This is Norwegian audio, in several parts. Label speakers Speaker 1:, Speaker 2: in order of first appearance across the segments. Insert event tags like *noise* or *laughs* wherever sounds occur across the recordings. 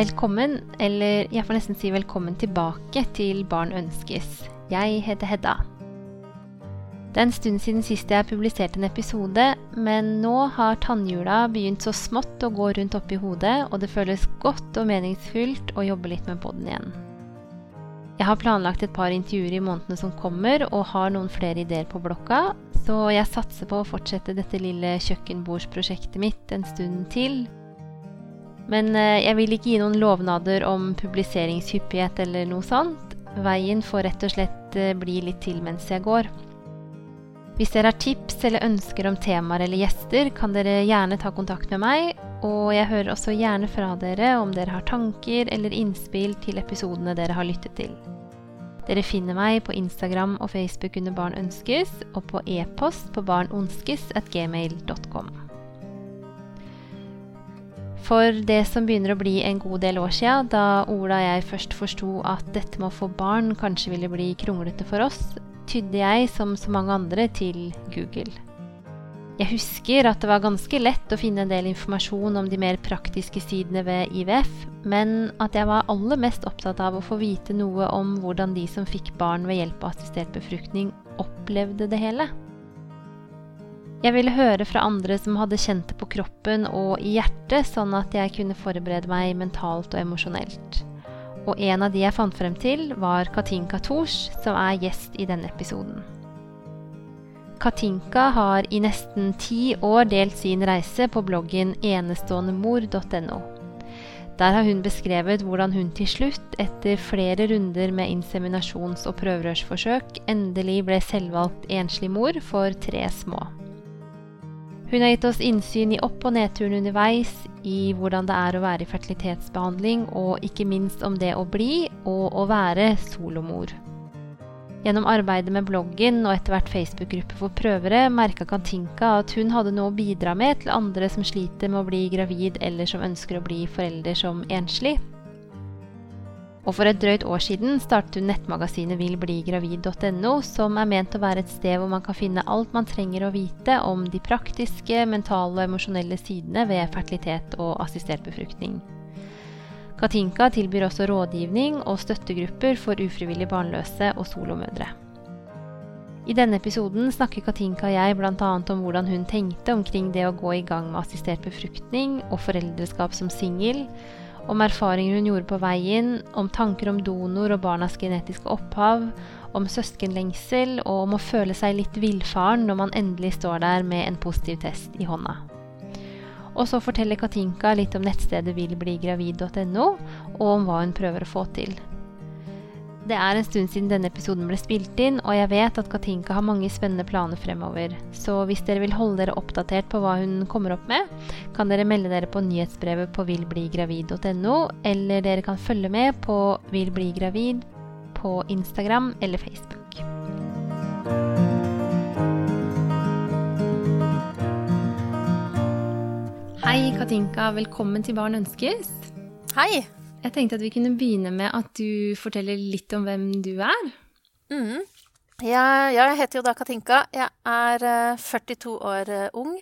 Speaker 1: Velkommen, eller jeg får nesten si velkommen tilbake til Barn ønskes. Jeg heter Hedda. Det er en stund siden sist jeg publiserte en episode, men nå har tannhjula begynt så smått å gå rundt oppi hodet, og det føles godt og meningsfullt å jobbe litt med podden igjen. Jeg har planlagt et par intervjuer i månedene som kommer, og har noen flere ideer på blokka, så jeg satser på å fortsette dette lille kjøkkenbordsprosjektet mitt en stund til. Men eh, jeg vil ikke gi noen lovnader om publiseringshyppighet eller noe sånt. Veien får rett og slett eh, bli litt til mens jeg går. Hvis dere har tips eller ønsker om temaer eller gjester, kan dere gjerne ta kontakt med meg. Og jeg hører også gjerne fra dere om dere har tanker eller innspill til episodene dere har lyttet til. Dere finner meg på Instagram og Facebook under Barn ønskes, og på e-post på barnonskes.gmail.com. For det som begynner å bli en god del år sia, da Ola og jeg først forsto at dette med å få barn kanskje ville bli kronglete for oss, tydde jeg, som så mange andre, til Google. Jeg husker at det var ganske lett å finne en del informasjon om de mer praktiske sidene ved IVF, men at jeg var aller mest opptatt av å få vite noe om hvordan de som fikk barn ved hjelp av assistert befruktning, opplevde det hele. Jeg ville høre fra andre som hadde kjent det på kroppen og i hjertet, sånn at jeg kunne forberede meg mentalt og emosjonelt. Og en av de jeg fant frem til, var Katinka Tors, som er gjest i denne episoden. Katinka har i nesten ti år delt sin reise på bloggen eneståendemor.no. Der har hun beskrevet hvordan hun til slutt, etter flere runder med inseminasjons- og prøverørsforsøk, endelig ble selvvalgt enslig mor for tre små. Hun har gitt oss innsyn i opp- og nedturen underveis, i hvordan det er å være i fertilitetsbehandling, og ikke minst om det å bli og å være solomor. Gjennom arbeidet med bloggen og etter hvert Facebook-gruppe for prøvere merka Katinka at hun hadde noe å bidra med til andre som sliter med å bli gravid eller som ønsker å bli forelder som enslig. Og for et drøyt år siden startet hun nettmagasinet vilbligravid.no, som er ment å være et sted hvor man kan finne alt man trenger å vite om de praktiske, mentale og emosjonelle sidene ved fertilitet og assistert befruktning. Katinka tilbyr også rådgivning og støttegrupper for ufrivillig barnløse og solomødre. I denne episoden snakker Katinka og jeg bl.a. om hvordan hun tenkte omkring det å gå i gang med assistert befruktning og foreldreskap som singel, om erfaringer hun gjorde på veien, om tanker om donor og barnas genetiske opphav, om søskenlengsel og om å føle seg litt villfaren når man endelig står der med en positiv test i hånda. Og så forteller Katinka litt om nettstedet villbligravid.no, og om hva hun prøver å få til. Det er en stund siden denne episoden ble spilt inn, og jeg vet at Katinka har mange spennende planer fremover. Så hvis dere vil holde dere oppdatert på hva hun kommer opp med, kan dere melde dere på nyhetsbrevet på vilbligravid.no, eller dere kan følge med på vilbligravid på Instagram eller Facebook. Hei, Katinka. Velkommen til Barn ønskes.
Speaker 2: Hei.
Speaker 1: Jeg tenkte at vi kunne begynne med at du forteller litt om hvem du er.
Speaker 2: Mm. Jeg, jeg, heter jo da Katinka. Jeg er 42 eh, år uh, ung.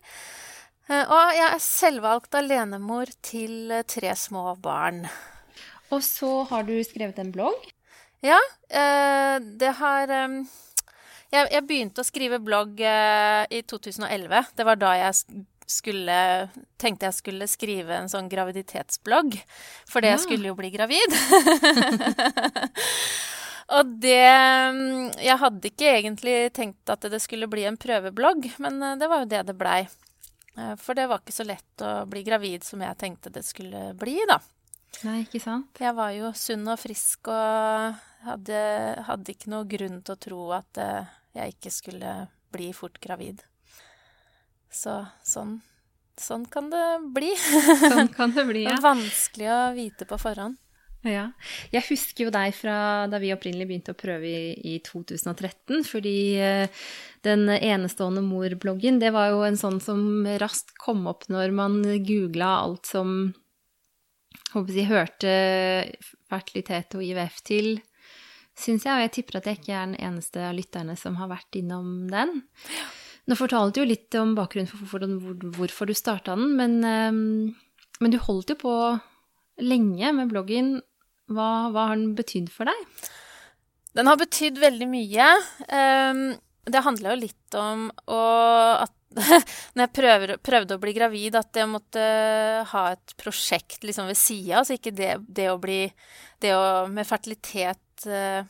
Speaker 2: Uh, og jeg er selvvalgt alenemor til tre små barn.
Speaker 1: Og så har du skrevet en blogg?
Speaker 2: Ja. det har jeg, begynte å skrive blogg i 2011. Det var da jeg skulle Tenkte jeg skulle skrive en sånn graviditetsblogg. For det ja. skulle jo bli gravid. *laughs* og det Jeg hadde ikke egentlig tenkt at det skulle bli en prøveblogg, men eh, det var jo det det blei. Eh, for det var ikke så lett å bli gravid som jeg tenkte det skulle bli, da.
Speaker 1: Nei, ikke sant?
Speaker 2: Jeg var jo sunn og frisk og hadde, hadde ikke noe grunn til å tro at eh, jeg ikke skulle bli fort gravid. Så sånn, sånn kan det bli.
Speaker 1: Sånn kan det bli, *laughs* ja.
Speaker 2: Vanskelig å vite på forhånd.
Speaker 1: Ja. Jeg husker jo deg fra da vi opprinnelig begynte å prøve i, i 2013. Fordi eh, den enestående mor-bloggen, det var jo en sånn som raskt kom opp når man googla alt som håper jeg, hørte fertilitet og IVF til, syns jeg. Og jeg tipper at jeg ikke er den eneste av lytterne som har vært innom den. Ja. Nå fortalte du litt om bakgrunnen for hvorfor, hvorfor du starta den, men, ehm, men, du holdt jo på lenge med bloggen. Hva, hva har den betydd for deg?
Speaker 2: Den har betydd veldig mye. Um, det handla jo litt om å, at *laughs* når jeg prøver, prøvde å bli gravid, at jeg måtte ha et prosjekt liksom ved sida. Altså ikke det, det, å bli Det å med fertilitet uh,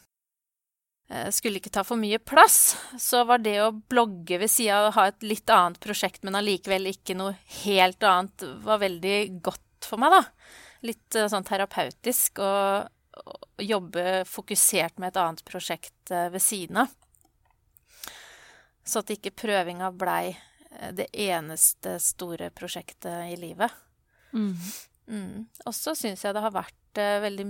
Speaker 2: skulle ikke ta for mye plass. Så var det å blogge ved sida og ha et litt annet prosjekt, men allikevel ikke noe helt annet, var veldig godt for meg, da. Litt uh, sånn terapeutisk. Og, jobbe fokusert med et annet prosjekt eh, ved siden av. Så at ikke prøvinga blei eh, det eneste store prosjektet i livet. Mm. Mm. Og så syns jeg det har vært veldig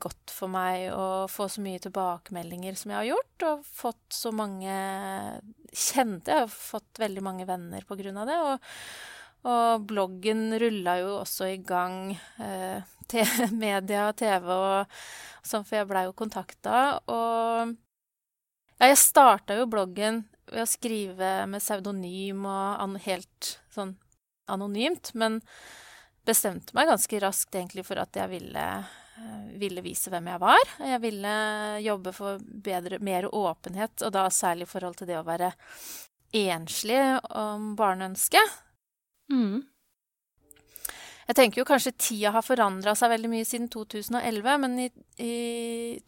Speaker 2: godt for meg å få så mye tilbakemeldinger som jeg har gjort, og fått så mange kjente Jeg har fått veldig mange venner på grunn av det. Og, og bloggen rulla jo også i gang. Eh, *laughs* media, TV og sånn, for jeg blei jo kontakta. Og ja, jeg starta jo bloggen ved å skrive med pseudonym og helt sånn anonymt, men bestemte meg ganske raskt egentlig for at jeg ville, ville vise hvem jeg var. Jeg ville jobbe for bedre, mer åpenhet, og da særlig i forhold til det å være enslig om barneønske. Mm. Jeg tenker jo kanskje tida har forandra seg veldig mye siden 2011, men i, i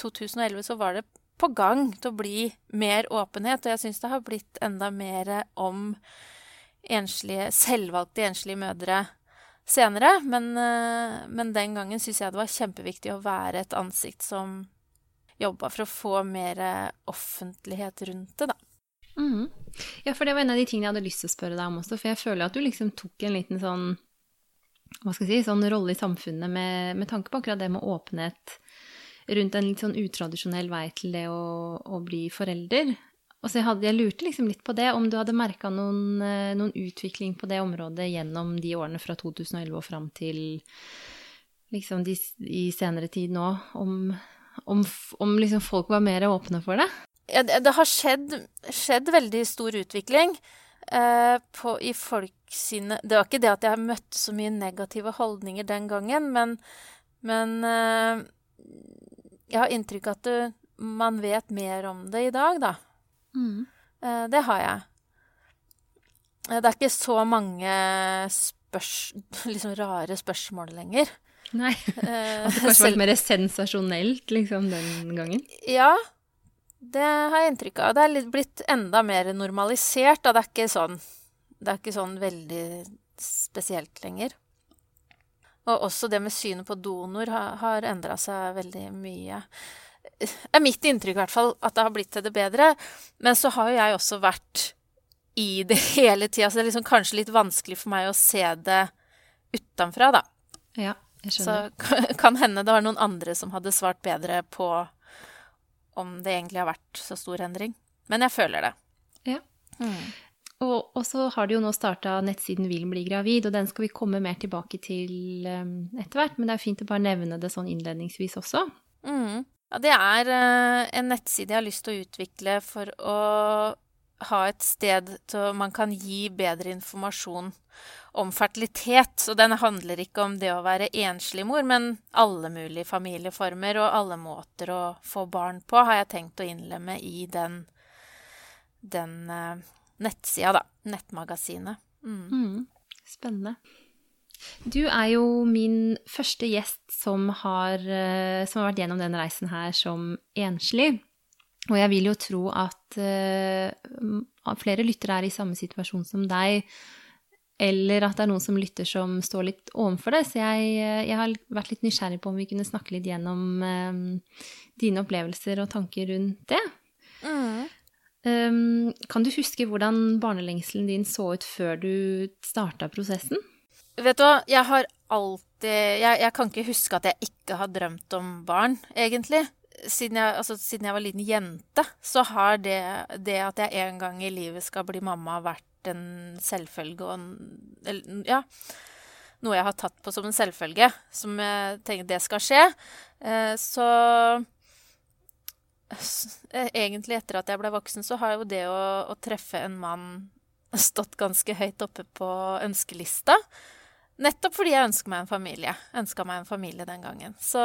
Speaker 2: 2011 så var det på gang til å bli mer åpenhet, og jeg syns det har blitt enda mer om enslige, selvvalgte enslige mødre senere. Men, eh, men den gangen syns jeg det var kjempeviktig å være et ansikt som jobba for å få mer offentlighet rundt det, da.
Speaker 1: Mm. Ja, for det var en av de tingene jeg hadde lyst til å spørre deg om også, for jeg føler at du liksom tok en liten sånn hva skal jeg si, sånn rolle i samfunnet med, med, tanke på akkurat det med åpenhet rundt en litt sånn utradisjonell vei til det å, å bli forelder. Og så hadde, jeg lurte liksom litt på det, om du hadde merka noen, eh, noen, utvikling på det området gjennom de årene fra 2011 og fram til liksom de, i senere tid nå, om, om, om liksom folk var mer åpne for det?
Speaker 2: Ja, det, det har skjedd, skjedd veldig stor utvikling. Eh, på, i folk sine Det var ikke det at jeg møtte så mye negative holdninger den gangen, men, men eh, jeg har inntrykk av at du, man vet mer om det i dag, da. Mm. Uh, det har jeg. det er ikke så mange spørs, *laughs* liksom rare spørsmål lenger.
Speaker 1: Nei. At det kanskje var litt mer sensasjonelt liksom, den gangen?
Speaker 2: Ja, det har jeg inntrykk av. Det er litt blitt enda mer normalisert. Da. Det er ikke sånn Det er ikke sånn veldig spesielt lenger. Og også det med synet på donor har, har endra seg veldig mye. Er mitt inntrykk i hvert fall at det har blitt til det bedre. Men så har jo jeg også vært i det *laughs* hele tida, så det er liksom kanskje litt vanskelig for meg å se det utenfra, da.
Speaker 1: Ja, jeg skjønner.
Speaker 2: Så *laughs* kan hende det var noen andre som hadde svart bedre på om det egentlig har vært så stor endring. Men jeg føler det.
Speaker 1: Ja. Mm. Og, og, så har du jo nå starta nettsiden Vil bli gravid, og den skal vi komme mer tilbake til um, etter hvert. Men det er fint å bare nevne det sånn innledningsvis også.
Speaker 2: Mm. Ja, det er uh, en nettside jeg har lyst til å utvikle for å ha et sted til man kan gi bedre informasjon om fertilitet. Så den handler ikke om det å være enslig mor, men alle mulige familieformer og alle måter å få barn på, har jeg tenkt å innlemme i den, den uh, nettsida, da. Nettmagasinet. Mm.
Speaker 1: Mm, spennende. Du er jo min første gjest som har, uh, som har vært gjennom den reisen her som enslig. Og jeg vil jo tro at uh, flere lyttere er i samme situasjon som deg eller at det er noen som lytter som står litt ovenfor det. Så jeg, jeg, har vært litt nysgjerrig på om vi kunne snakke litt gjennom uh, dine opplevelser og tanker rundt det. Mm. Um, kan du huske hvordan barnelengselen din så ut før du starta prosessen?
Speaker 2: Vet du hva, jeg har alltid jeg, jeg, kan ikke huske at jeg ikke har drømt om barn, egentlig. Siden jeg, altså, siden jeg var liten jente, så har det, det at jeg en gang i livet skal bli mamma, vært en selvfølge og en Ja. Noe jeg har tatt på som en selvfølge, som jeg tenker det skal skje. Eh, så eh, egentlig etter at jeg ble voksen, så har jo det å, å treffe en mann stått ganske høyt oppe på ønskelista. Nettopp fordi jeg ønska meg en familie. Ønska meg en familie den gangen. Så,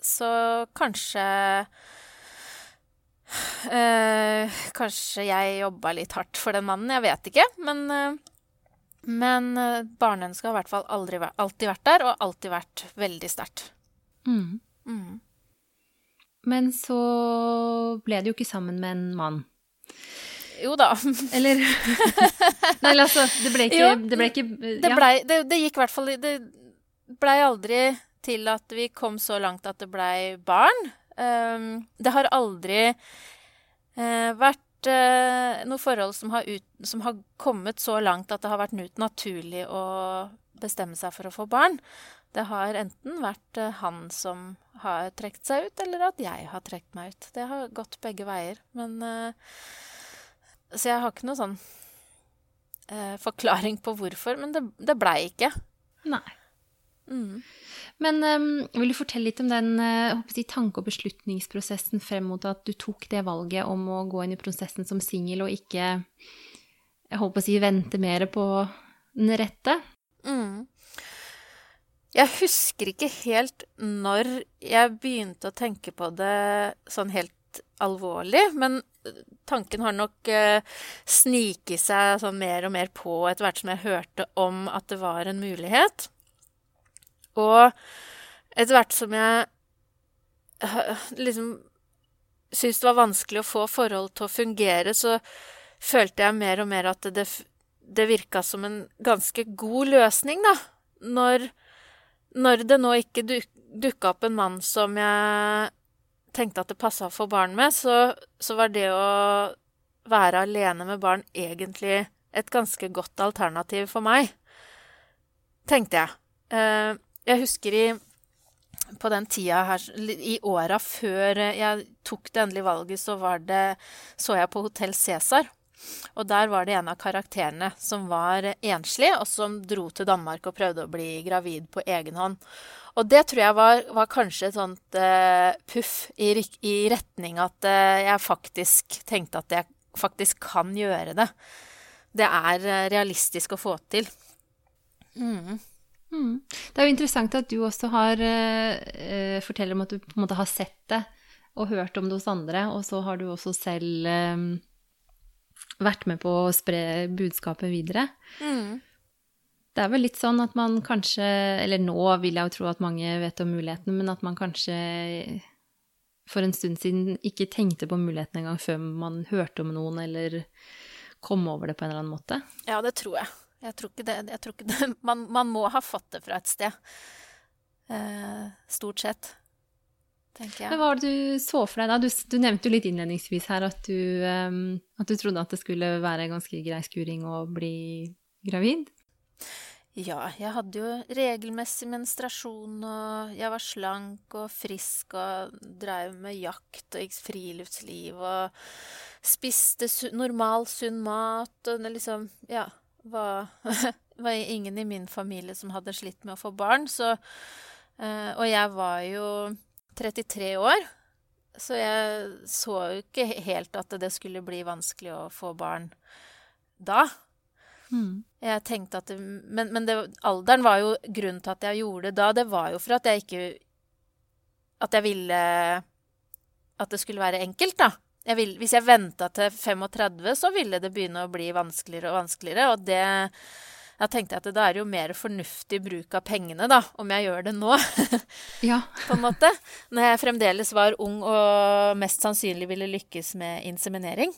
Speaker 2: så kanskje øh, Kanskje jeg jobba litt hardt for den mannen, jeg vet ikke. Men, øh, men eh, barneønsket har i hvert fall aldri, alltid vært der, og alltid vært veldig sterkt.
Speaker 1: Mm. Mm. Men så ble du jo ikke sammen med en mann.
Speaker 2: Jo da.
Speaker 1: Eller *laughs* Nei, altså, det ble ikke, det ble ikke ja.
Speaker 2: det, ble, det, det, gikk i hvert fall Det blei aldri til at vi kom så langt at det blei barn. Um, det har aldri uh, vært uh, noe forhold som har, ut, som har, kommet så langt at det har vært naturlig å bestemme seg for å få barn. Det har enten vært uh, han som har trukket seg ut, eller at jeg har trukket meg ut. Det har gått begge veier. Men så jeg har ikke noe sånn eh, forklaring på hvorfor, men det, det blei ikke.
Speaker 1: Nei. Mm. Men um, vil du fortelle litt om den uh, si, tanke- og beslutningsprosessen frem mot at du tok det valget om å gå inn i prosessen som singel og ikke jeg håper å si, vente mer på den rette?
Speaker 2: Mm. Jeg husker ikke helt når jeg begynte å tenke på det sånn helt alvorlig, men tanken har nok eh, sniket seg sånn mer og mer på etter hvert som jeg hørte om at det var en mulighet. Og etter hvert som jeg liksom syntes det var vanskelig å få forhold til å fungere, så følte jeg mer og mer at det, det virka som en ganske god løsning, da. Når, når det nå ikke duk, dukka opp en mann som jeg tenkte at det passa få barn med, så, så, var det å være alene med barn egentlig et ganske godt alternativ for meg. Tenkte jeg. Eh, jeg husker i på den tida her, i åra før jeg tok det endelige valget, så var det Så jeg på Hotell Cæsar. Og der var det en av karakterene som var enslig, og som dro til Danmark og prøvde å bli gravid på egen hånd. Og det tror jeg var, var kanskje et sånt uh, puff i, i, retning at uh, jeg faktisk tenkte at jeg faktisk kan gjøre det. Det er uh, realistisk å få til.
Speaker 1: Mm. Mm. Det er jo interessant at du også har forteller om at du på en måte har sett det og hørt om det hos andre, og så har du også selv vært med på å spre budskapet videre. Mm. Det er vel litt sånn at man kanskje Eller nå vil jeg jo tro at mange vet om mulighetene, men at man kanskje for en stund siden ikke tenkte på muligheten engang før man hørte om noen eller kom over det på en eller annen måte.
Speaker 2: Ja, det tror jeg. Jeg tror ikke det, jeg tror ikke det. *laughs* Man, man, må ha fått det fra et sted. Eh, stort sett, tenker jeg.
Speaker 1: Men hva var det du så for deg da? Du, du nevnte jo litt innledningsvis her at du, um, at du trodde at det skulle være ganske grei skuring å bli gravid.
Speaker 2: Ja, jeg hadde jo regelmessig menstruasjon, og jeg var slank og frisk og drev med jakt og gikk friluftsliv og spiste normal, sunn mat, og liksom Ja, var, *laughs* var ingen i min familie som hadde slitt med å få barn, så uh, Og jeg var jo 33 år, så jeg så jo ikke helt at det skulle bli vanskelig å få barn da. Mm. Jeg tenkte at det, Men, men det, alderen var jo grunnen til at jeg gjorde det da. Det var jo for at jeg ikke At jeg ville At det skulle være enkelt, da. Jeg vil, hvis jeg venta til 35, så ville det begynne å bli vanskeligere og vanskeligere. Og det da tenkte jeg at da er det jo mer fornuftig bruk av pengene, da, om jeg gjør det nå. *laughs*
Speaker 1: ja.
Speaker 2: på en måte. Når jeg fremdeles var ung og mest sannsynlig ville lykkes med inseminering.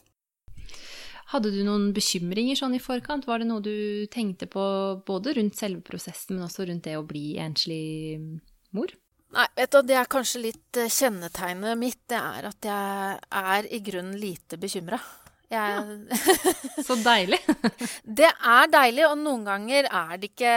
Speaker 1: Hadde du noen bekymringer sånn i forkant? Var det noe du tenkte på både rundt selve prosessen, men også rundt det å bli enslig mor?
Speaker 2: Nei, vet du, det er kanskje litt eh, kjennetegnet mitt. Det er at jeg er i grunnen lite bekymra. Jeg...
Speaker 1: Ja. *laughs* Så deilig.
Speaker 2: det er deilig, og noen ganger er det ikke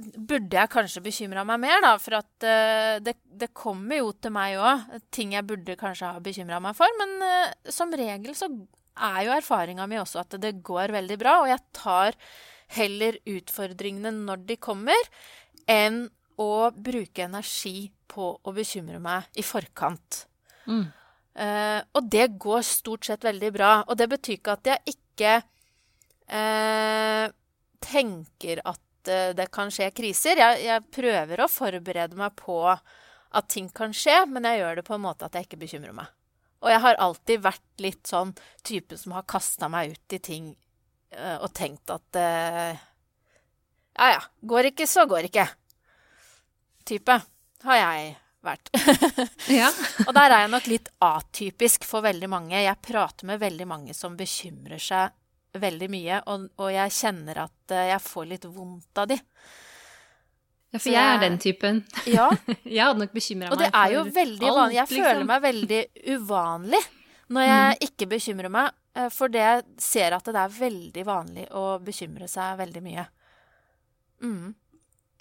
Speaker 2: Burde jeg kanskje bekymra meg mer, da? For at uh, det, det, kommer jo til meg òg ting jeg burde kanskje ha bekymra meg for. Men uh, som regel så er jo erfaringa mi også at det går veldig bra, og jeg tar heller utfordringene når de kommer, enn å bruke energi på å bekymre meg i forkant. Mm. Uh, og det går stort sett veldig bra. Og det betyr ikke at jeg ikke uh, tenker at uh, det kan skje kriser. Jeg, jeg, prøver å forberede meg på at ting kan skje, men jeg gjør det på en måte at jeg ikke bekymrer meg. Og jeg har alltid vært litt sånn type som har kasta meg ut i ting og tenkt at Ja, ja. Går ikke, så går ikke. Type har jeg vært.
Speaker 1: ja. *laughs*
Speaker 2: og der er jeg nok litt atypisk for veldig mange. Jeg prater med veldig mange som bekymrer seg veldig mye, og, og jeg kjenner at uh, jeg får litt vondt av de.
Speaker 1: Ja, for jeg, er den typen.
Speaker 2: Ja. *laughs*
Speaker 1: jeg hadde nok bekymra meg.
Speaker 2: Og det er jo veldig vanlig. Jeg liksom. føler meg veldig uvanlig når jeg mm. ikke bekymrer meg, eh, for det jeg ser at det er veldig vanlig å bekymre seg veldig mye. Mm.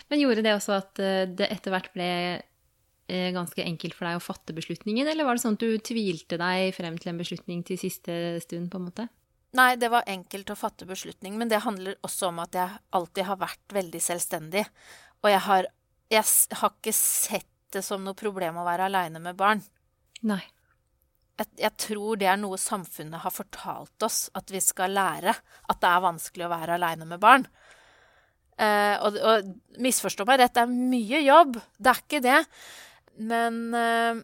Speaker 1: Men gjorde det også at eh, det etter hvert ble Eh, ganske enkelt for deg å fatte beslutningen, eller var det sånn at du tvilte deg frem til en beslutning til siste stund, på en måte?
Speaker 2: Nei, det var enkelt å fatte beslutning, men det handler også om at jeg alltid har vært veldig selvstendig. Og jeg har, jeg har ikke sett det som noe problem å være aleine med barn.
Speaker 1: Nei.
Speaker 2: Jeg, jeg, tror det er noe samfunnet har fortalt oss, at vi skal lære. At det er vanskelig å være aleine med barn. Uh, og, og misforstå meg rett, det er mye jobb. Det er ikke det. Men, eh,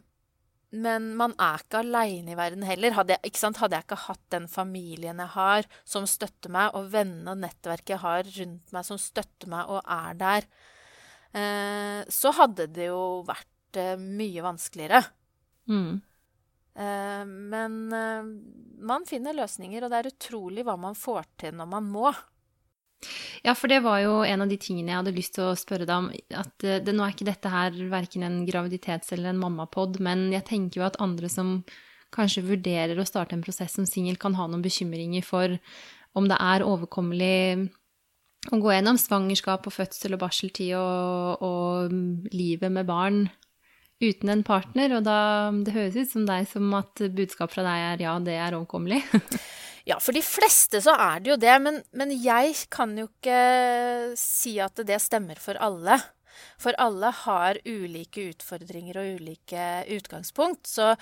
Speaker 2: men man er ikke aleine i verden heller. Hadde jeg, Hadde jeg, ikke hatt den familien jeg har, som støtter meg, og vennene og nettverket jeg har rundt meg, som støtter meg og er der, eh, så hadde det jo vært eh, mye vanskeligere.
Speaker 1: Mm.
Speaker 2: men man finner løsninger, og det er utrolig hva man får til når man må.
Speaker 1: Ja, for det var jo en av de tingene jeg hadde lyst til å spørre deg om. At eh, det, nå er ikke dette her verken en graviditets- eller en mammapod, men jeg tenker jo at andre som kanskje vurderer å starte en prosess som singel, kan ha noen bekymringer for om det er overkommelig å gå gjennom svangerskap og fødsel og barseltid og, og livet med barn uten en partner. Og da Det høres ut som deg som at budskapet fra deg er ja, det er overkommelig. *laughs*
Speaker 2: Ja, for de fleste så er det jo det, men, men, jeg kan jo ikke si at det stemmer for alle. For alle har ulike utfordringer og ulike utgangspunkt. Så,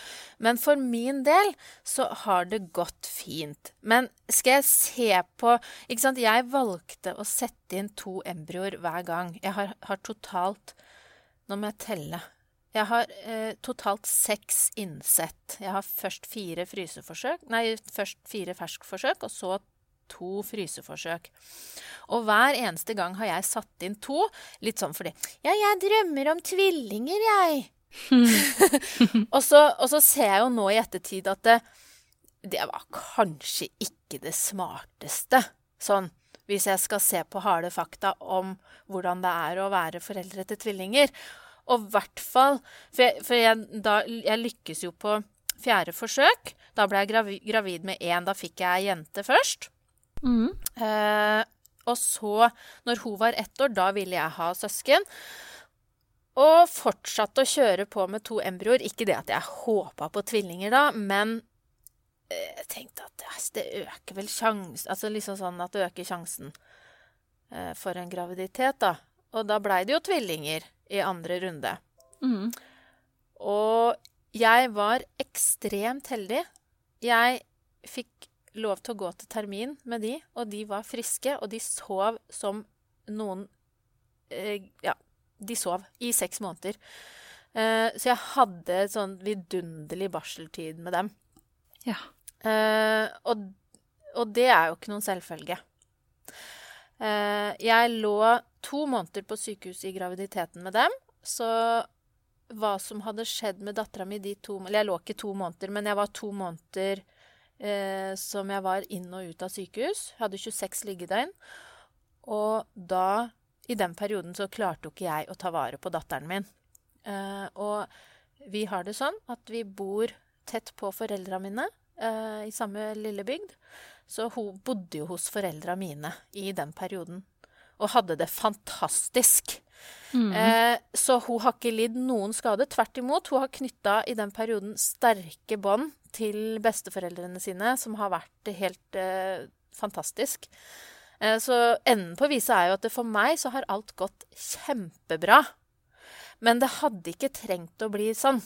Speaker 2: men for min del så har det gått fint. Men skal jeg se på ikke sant? Jeg valgte å sette inn to embryoer hver gang. Jeg har, har totalt Nå må jeg telle. Jeg har eh, totalt seks innsett. Jeg har først fire nei, først fire ferskforsøk, og så to fryseforsøk. Og hver eneste gang har jeg satt inn to, litt sånn fordi Ja, jeg drømmer om tvillinger, jeg. *laughs* og, så, og, så, ser jeg jo nå i ettertid at det, det var kanskje ikke det smarteste. Sånn hvis jeg skal se på harde fakta om hvordan det er å være foreldre til tvillinger. Og i hvert fall For, jeg, for jeg, da, jeg, lykkes jo på fjerde forsøk. Da ble jeg gravid, gravid med én. Da fikk jeg jente først.
Speaker 1: Mm.
Speaker 2: Eh, og så, når hun var ett år, da ville jeg ha søsken. Og fortsatte å kjøre på med to embryoer. Ikke det at jeg håpa på tvillinger da, men eh, jeg tenkte at det øker vel sjansen Altså liksom sånn at det øker sjansen eh, for en graviditet, da. Og da blei det jo tvillinger i andre runde.
Speaker 1: Mm.
Speaker 2: Og jeg var ekstremt heldig. Jeg fikk lov til å gå til termin med de, og de var friske, og de sov som noen eh, Ja, de sov i seks måneder. Eh, så jeg hadde sånn vidunderlig barseltid med dem.
Speaker 1: Ja.
Speaker 2: Eh, og, og, det er jo ikke noen selvfølge. Eh, jeg lå to måneder på sykehus i graviditeten med dem. Så hva som hadde skjedd med dattera mi de to Eller jeg lå ikke to måneder, men jeg var to måneder eh, som jeg var inn og ut av sykehus. Jeg hadde 26 liggedøgn. Og da, i den perioden, så klarte jo ikke jeg å ta vare på datteren min. Eh, og vi har det sånn at vi bor tett på foreldra mine eh, i samme lille bygd. Så hun bodde jo hos foreldra mine i den perioden og hadde det fantastisk. Mm. Eh, så hun har ikke lidd noen skade. Tvert imot. Hun har knytta i den perioden sterke bånd til besteforeldrene sine, som har vært helt eh, fantastisk. Eh, så enden på viset er jo at det for meg så har alt gått kjempebra. Men det hadde ikke trengt å bli sånn.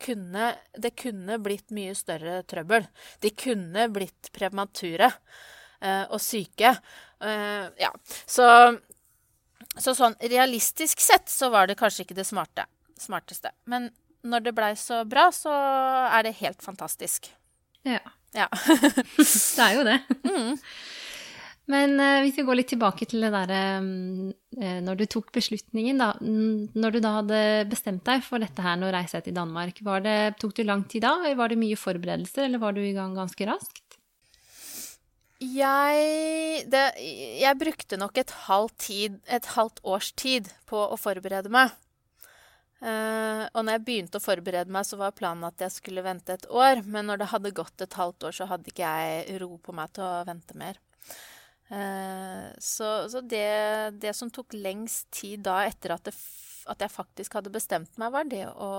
Speaker 2: Kunne, det kunne blitt mye større trøbbel. De kunne blitt premature eh, og syke. Eh, ja. Så så sånn realistisk sett så var det kanskje ikke det smarte, smarteste. Men når det blei så bra, så er det helt fantastisk.
Speaker 1: Ja.
Speaker 2: Ja. *laughs*
Speaker 1: det er jo det.
Speaker 2: Mm.
Speaker 1: Men uh, vi skal gå litt tilbake til det derre um, Når du tok beslutningen, da. Når du da hadde bestemt deg for dette her, nå reiser jeg til Danmark, det, tok det lang tid da? Var det mye forberedelser, eller var du i gang ganske raskt?
Speaker 2: Jeg, det, jeg brukte nok et halvt, tid, et halvt, års tid på å forberede meg. Uh, og når jeg begynte å forberede meg, så var planen at jeg skulle vente et år. Men når det hadde gått et halvt år, så hadde ikke jeg ro på meg til å vente mer. Uh, så, så det, det, som tok lengst tid da, etter at, det, at jeg faktisk hadde bestemt meg, var det å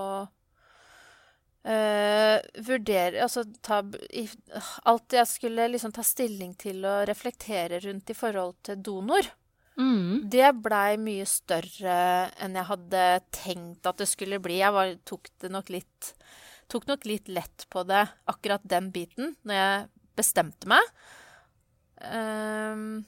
Speaker 2: Uh, vurdere Altså ta Alt jeg skulle liksom ta stilling til og reflektere rundt i forhold til donor, mm. det blei mye større enn jeg hadde tenkt at det skulle bli. Jeg var, tok, nok litt, tok nok litt lett på det, akkurat den biten, når jeg bestemte meg. Uh,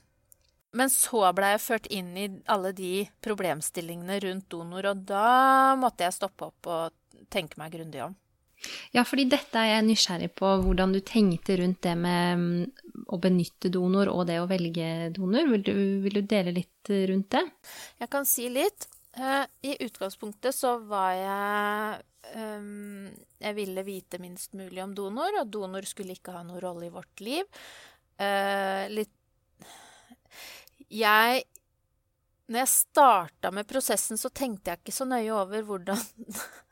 Speaker 2: men så blei jeg ført inn i alle de problemstillingene rundt donor, og da måtte jeg stoppe opp og tenke meg grundig om.
Speaker 1: Ja, fordi dette er jeg nysgjerrig på, hvordan du tenkte rundt det med mm, å benytte donor og det å velge donor. Vil du, vil du dele litt rundt det?
Speaker 2: Jeg kan si litt. Eh, I utgangspunktet så var jeg um, Jeg ville vite minst mulig om donor, og donor skulle ikke ha noen rolle i vårt liv. Uh, litt Jeg Når jeg starta med prosessen, så tenkte jeg ikke så nøye over hvordan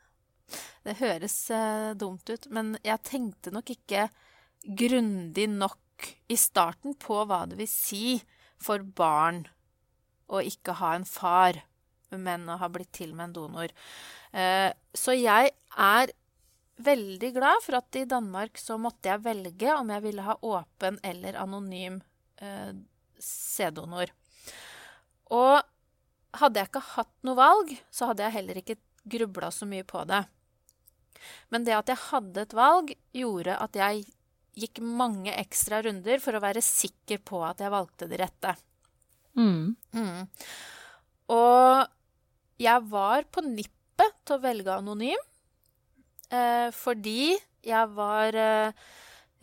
Speaker 2: *laughs* Det høres uh, dumt ut, men jeg tenkte nok ikke grundig nok i starten på hva det vil si for barn å ikke ha en far, men å ha blitt til med en donor. Uh, så jeg er veldig glad for at i Danmark så måtte jeg velge om jeg ville ha åpen eller anonym eh, sæddonor. Og hadde jeg ikke hatt noe valg, så hadde jeg heller ikke grubla så mye på det. Men det at jeg hadde et valg, gjorde at jeg gikk mange ekstra runder for å være sikker på at jeg valgte det rette. Mm. Mm. Og jeg var på nippet til å velge anonym eh, fordi jeg var eh,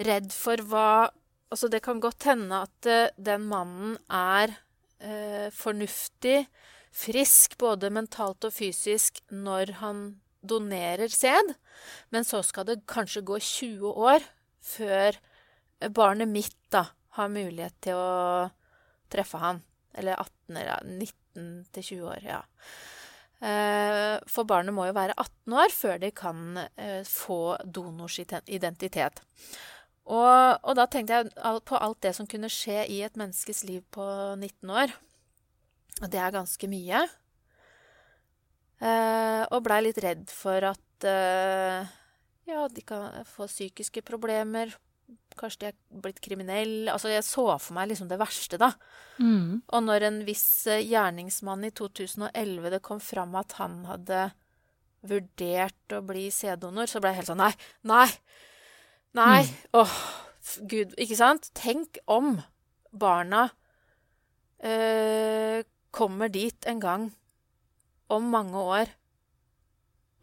Speaker 2: redd for hva Altså, det kan godt hende at eh, den mannen er eh, fornuftig, frisk, både mentalt og fysisk, når han donerer sæd, men så skal det kanskje gå 20 år før barnet mitt da har mulighet til å treffe han. Eller 18 eller 19 til 20 år, ja. Eh, for barnet må jo være 18 år før de kan eh, få donors identitet. Og, og, da tenkte jeg på alt det som kunne skje i et menneskes liv på 19 år. Og det er ganske mye. Eh, og blei litt redd for at ja, de kan få psykiske problemer. Kanskje de er blitt kriminelle. Altså, jeg så for meg liksom det verste, da. Mm. Og når en viss eh, gjerningsmann i 2011 det kom fram at han hadde vurdert å bli sæddonor, så ble jeg helt sånn Nei, nei, nei. Mm. Åh, gud. Ikke sant? Tenk om barna øh, kommer dit en gang om mange år,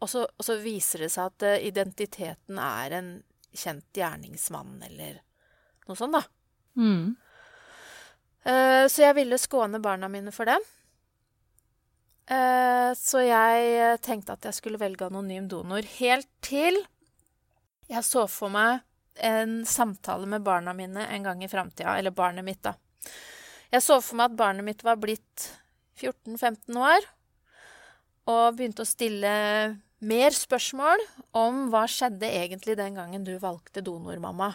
Speaker 2: og så, og så viser det seg at uh, identiteten er en kjent gjerningsmann, eller noe sånt, da. Mm. Uh, så jeg ville skåne barna mine for det. Uh, så jeg tenkte at jeg skulle velge anonym donor helt til jeg så for meg en samtale med barna mine en gang i framtida. Eller barnet mitt, da. Jeg så for meg at barnet mitt var blitt 14-15 år og begynte å stille mer spørsmål om hva skjedde egentlig den gangen du valgte donormamma.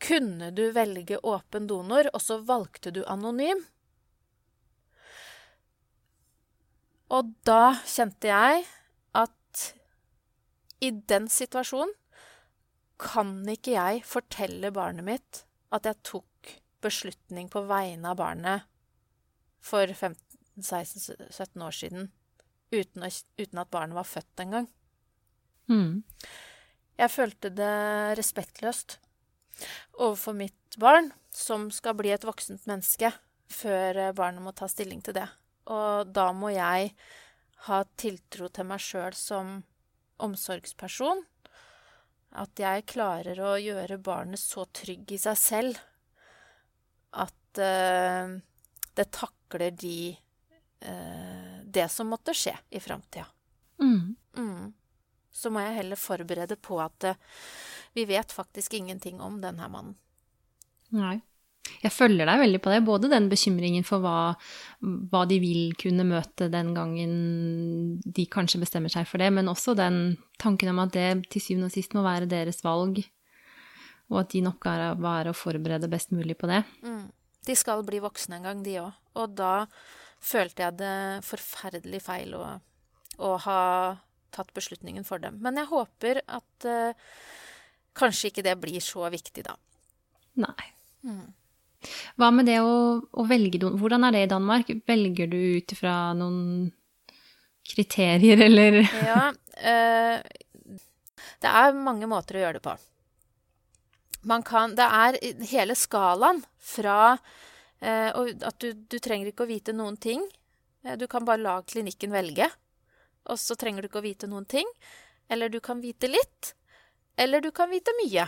Speaker 2: Kunne du velge åpen donor, og så valgte du anonym? Og da kjente jeg at i den situasjonen kan ikke jeg fortelle barnet mitt at jeg tok beslutning på vegne av barnet for 15-16-17 år siden uten, uten at barnet var født engang. Mm. Jeg følte det respektløst overfor mitt barn, som skal bli et voksent menneske, før barnet må ta stilling til det. Og da må jeg ha tiltro til meg sjøl som omsorgsperson. At jeg klarer å gjøre barnet så trygg i seg selv at uh, det takler de uh, det som måtte skje i framtida.
Speaker 1: Mm.
Speaker 2: Mm. Så må jeg heller forberede på at eh, vi vet faktisk ingenting om denne mannen.
Speaker 1: Nei. Jeg følger deg veldig på det. Både den bekymringen for hva, hva, de vil kunne møte den gangen de kanskje bestemmer seg for det, men også den tanken om at det til syvende og sist må være deres valg, og at din oppgave er å forberede best mulig på det.
Speaker 2: Mm. De skal bli voksne en gang, de òg. Og da følte jeg det forferdelig feil å, å, ha tatt beslutningen for dem. Men jeg håper at uh, kanskje ikke det blir så viktig, da.
Speaker 1: Nei. Mm. Hva med det å, å velge Hvordan er det i Danmark? Velger du ut ifra noen kriterier, eller? *laughs*
Speaker 2: ja. Uh, det er mange måter å gjøre det på. Man kan Det er hele skalaen fra eh, at du, du, trenger ikke å vite noen ting. Eh, du kan bare la klinikken velge. Og så trenger du ikke å vite noen ting. Eller du kan vite litt. Eller du kan vite mye.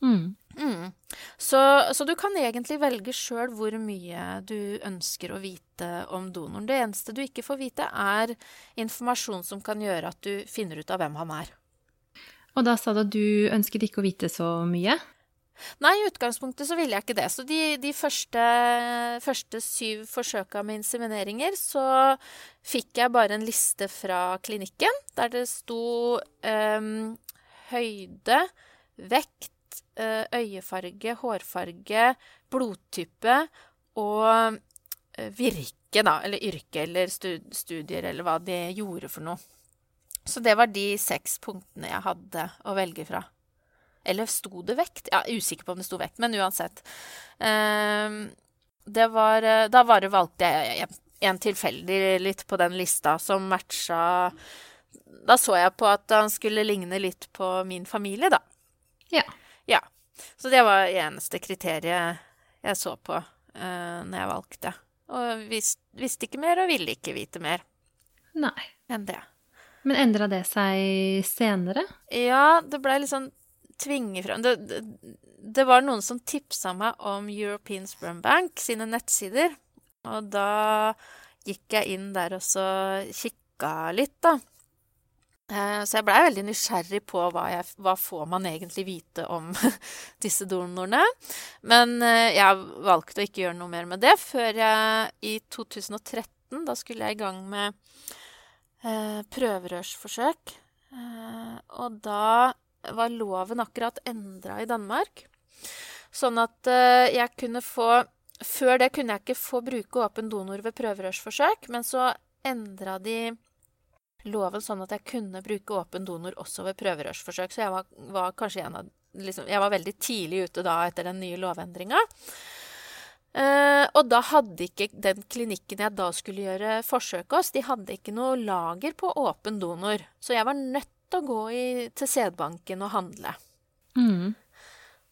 Speaker 1: Mm.
Speaker 2: Mm. Så, så, du kan egentlig velge sjøl hvor mye du ønsker å vite om donoren. Det eneste du ikke får vite, er informasjon som kan gjøre at du finner ut av hvem han er.
Speaker 1: Og da sa du at du ønsket ikke å vite så mye?
Speaker 2: Nei, i utgangspunktet så ville jeg ikke det. Så de, de første, første, syv forsøka med insemineringer, så fikk jeg bare en liste fra klinikken der det sto um, høyde, vekt, Eh, øyefarge, hårfarge, blodtype og eh, virke, da, eller yrke eller studier, eller hva de gjorde for noe. Så det var de seks punktene jeg hadde å velge fra. Eller sto det vekt? Ja, usikker på om det sto vekt, men uansett. Ehm, det var eh, Da bare valgte jeg en tilfeldig litt på den lista som matcha Da så jeg på at han skulle ligne litt på min familie, da.
Speaker 1: Ja.
Speaker 2: Ja. Så det var eneste kriteriet jeg så på uh, når jeg valgte. Og visste, visste ikke mer og ville ikke vite mer
Speaker 1: Nei.
Speaker 2: enn det.
Speaker 1: Men endra det seg senere?
Speaker 2: Ja, det blei litt sånn tvinge fram det, det, det, var noen som tipsa meg om European Sperm Bank sine nettsider. Og da gikk jeg inn der og så kikka litt, da. Eh, så jeg blei veldig nysgjerrig på hva, jeg, hva, får man egentlig vite om *laughs* disse donorene. Men eh, jeg valgte å ikke gjøre noe mer med det før jeg i 2013, da skulle jeg i gang med eh, prøverørsforsøk. Og da var loven akkurat endra i Danmark. Sånn at eh, jeg kunne få Før det kunne jeg ikke få bruke åpen donor ved prøverørsforsøk, men så endra de loven sånn at jeg kunne bruke åpen donor også ved prøverørsforsøk. Så jeg var, var kanskje en av liksom, Jeg var veldig tidlig ute da etter den nye lovendringa. Uh, og da hadde ikke den klinikken jeg da skulle gjøre forsøk hos, de hadde ikke noe lager på åpen donor. Så jeg var nødt å gå i, til sædbanken og handle.
Speaker 1: Mm.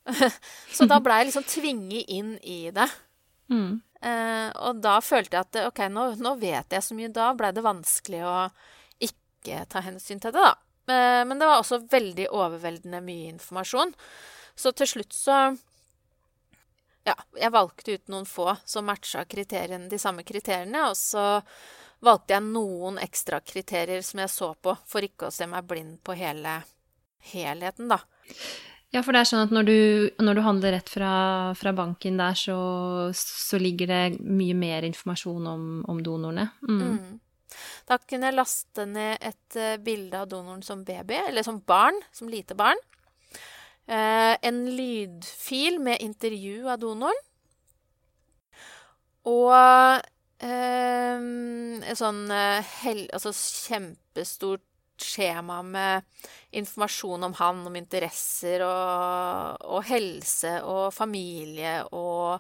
Speaker 1: *laughs*
Speaker 2: så da blei jeg liksom tvinget inn i det.
Speaker 1: Mm.
Speaker 2: Eh, og da følte jeg at ok, nå, nå vet jeg så mye. Da blei det vanskelig å ikke ta hensyn til det, da. Eh, men det var også veldig overveldende mye informasjon. Så til slutt så Ja, jeg valgte ut noen få som matcha de samme kriteriene, og så valgte jeg noen ekstra kriterier som jeg så på, for ikke å se meg blind på hele helheten, da.
Speaker 1: Ja, for det er sånn at når du, når du handler rett fra, fra banken der, så, så, ligger det mye mer informasjon om, om donorene. Mm.
Speaker 2: Mm. Da kunne jeg laste ned et uh, bilde av donoren som baby, eller som barn, som lite barn. Uh, en lydfil med intervju av donoren. Og uh, et sånn hel, altså kjempestort skjema med informasjon om han, om interesser og, og helse og familie og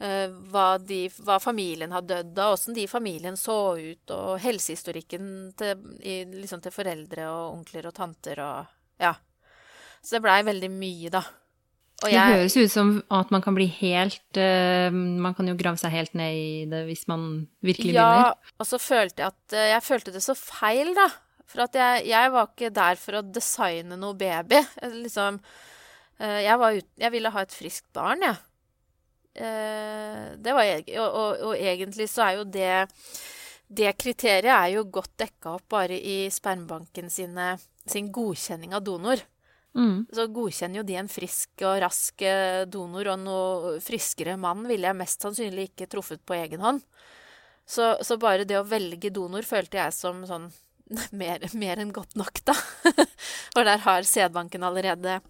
Speaker 2: uh, hva, de, hva, familien har dødd av, åssen de familien så ut, og helsehistorikken til, i, liksom til, foreldre og onkler og tanter og Ja. Så det blei veldig mye, da. Og
Speaker 1: Det høres ut som at man kan bli helt uh, Man kan jo grave seg helt ned i det hvis man virkelig
Speaker 2: ja,
Speaker 1: begynner.
Speaker 2: og så følte jeg at eh, Jeg følte det så feil, da. For at jeg, jeg var ikke der for å designe noe baby. Jeg Liksom eh, Jeg var ut, Jeg ville ha et friskt barn, jeg. Eh, Det var jeg. Og, og, og egentlig så er jo det Det kriteriet er jo godt dekka opp bare i spermbanken sine, sin godkjenning av donor.
Speaker 1: Mm.
Speaker 2: Så godkjenner jo de en frisk og rask eh, donor, og noe friskere mann ville jeg mest sannsynlig ikke truffet på egen hånd. Så, så bare det å velge donor følte jeg som sånn *laughs* mer, mer enn godt nok, da. *laughs* For der har sædbanken allerede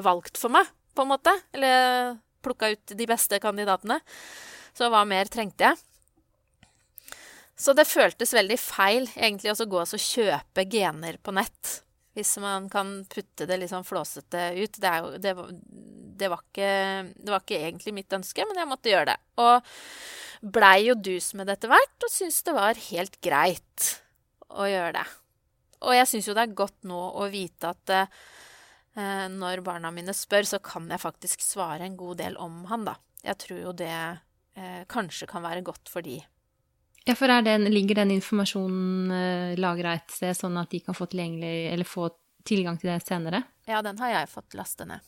Speaker 2: valgt for meg, på en måte. Eller plukka ut de beste kandidatene. Så hva mer trengte jeg? Så det føltes veldig feil egentlig å gå og kjøpe gener på nett. Hvis man kan putte det litt sånn flåsete ut. Det, jo, det, det, var ikke, det var ikke egentlig mitt ønske, men jeg måtte gjøre det. Og blei jo dus med det etter hvert, og syntes det var helt greit å gjøre det. Og jeg syns jo det er godt nå å vite at eh, når barna mine spør, så kan jeg faktisk svare en god del om han, da. Jeg tror jo det eh, kanskje kan være godt for de.
Speaker 1: Ja, for den, ligger den informasjonen uh, lagra et sted, sånn at de kan få få tilgang til det senere?
Speaker 2: Ja, den har jeg fått laste ned.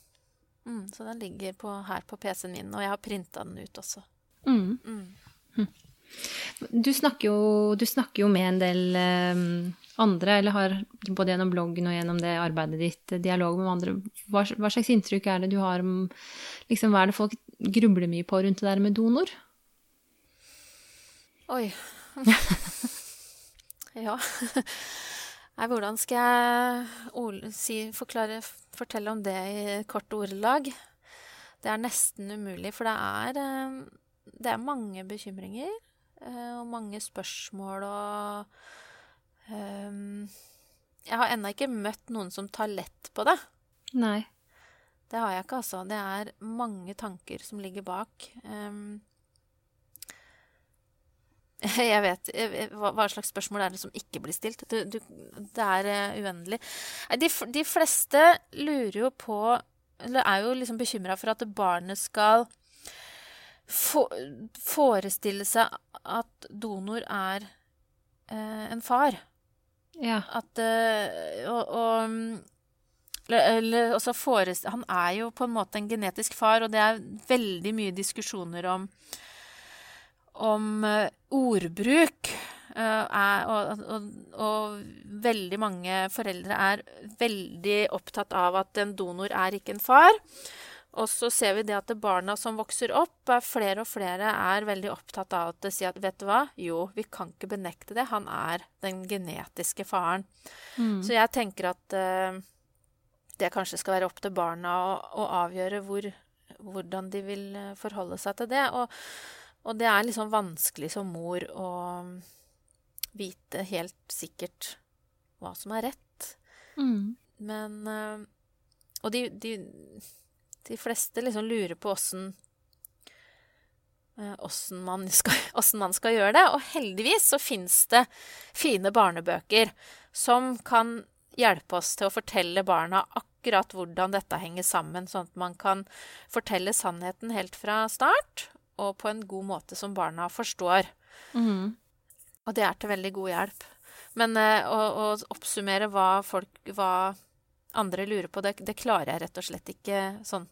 Speaker 2: Mm, så den ligger på, her på PC-en min, og jeg har printa den ut også.
Speaker 1: Mm.
Speaker 2: Mm.
Speaker 1: Du, snakker jo, du snakker jo med en del um, andre, eller har både gjennom bloggen og gjennom det arbeidet ditt eh, dialog med andre. Hva, hva slags inntrykk er det du har om liksom, Hva er det folk grubler mye på rundt det der med donor?
Speaker 2: Oi. *laughs* ja. Nei, hvordan skal jeg si, forklare, fortelle om det i kort ordelag? Det er nesten umulig, for det er, eh, det er mange bekymringer eh, og mange spørsmål og um, Jeg har ennå ikke møtt noen som tar lett på det.
Speaker 1: Nei.
Speaker 2: Det har jeg ikke, altså. Det er mange tanker som ligger bak. Ehm, *laughs* jeg vet hva, slags spørsmål er det som ikke blir stilt? Du, du, det er eh, uendelig. De, de fleste lurer jo på Eller er jo liksom bekymra for at barnet skal for, forestille seg at donor er eh, en far.
Speaker 1: Ja.
Speaker 2: At eh, Og, og eller, eller også forest, Han er jo på en måte en genetisk far, og det er veldig mye diskusjoner om om eh, ordbruk. eh, er, og, og, og veldig mange foreldre er veldig opptatt av at en donor er ikke en far. Og så ser vi det at barna som vokser opp, er flere og flere er veldig opptatt av at de sier at vet du hva, jo, vi kan ikke benekte det, han er den genetiske faren.
Speaker 1: Mm.
Speaker 2: Så jeg tenker at uh, det kanskje skal være opp til barna å, å avgjøre hvor, hvordan de vil forholde seg til det. Og, og det er liksom vanskelig som mor å vite helt sikkert hva som er rett.
Speaker 1: Mm.
Speaker 2: Men eh, Og de, de, de fleste liksom lurer på åssen eh, Åssen man, *laughs* man skal gjøre det. Og heldigvis så fins det fine barnebøker som kan hjelpe oss til å fortelle barna akkurat hvordan dette henger sammen, sånn at man kan fortelle sannheten helt fra start, og på en god måte som barna forstår.
Speaker 1: Mm.
Speaker 2: Og det er til veldig god hjelp. Men eh, å, å oppsummere hva folk Hva andre lurer på, det, det klarer jeg rett og slett ikke sånn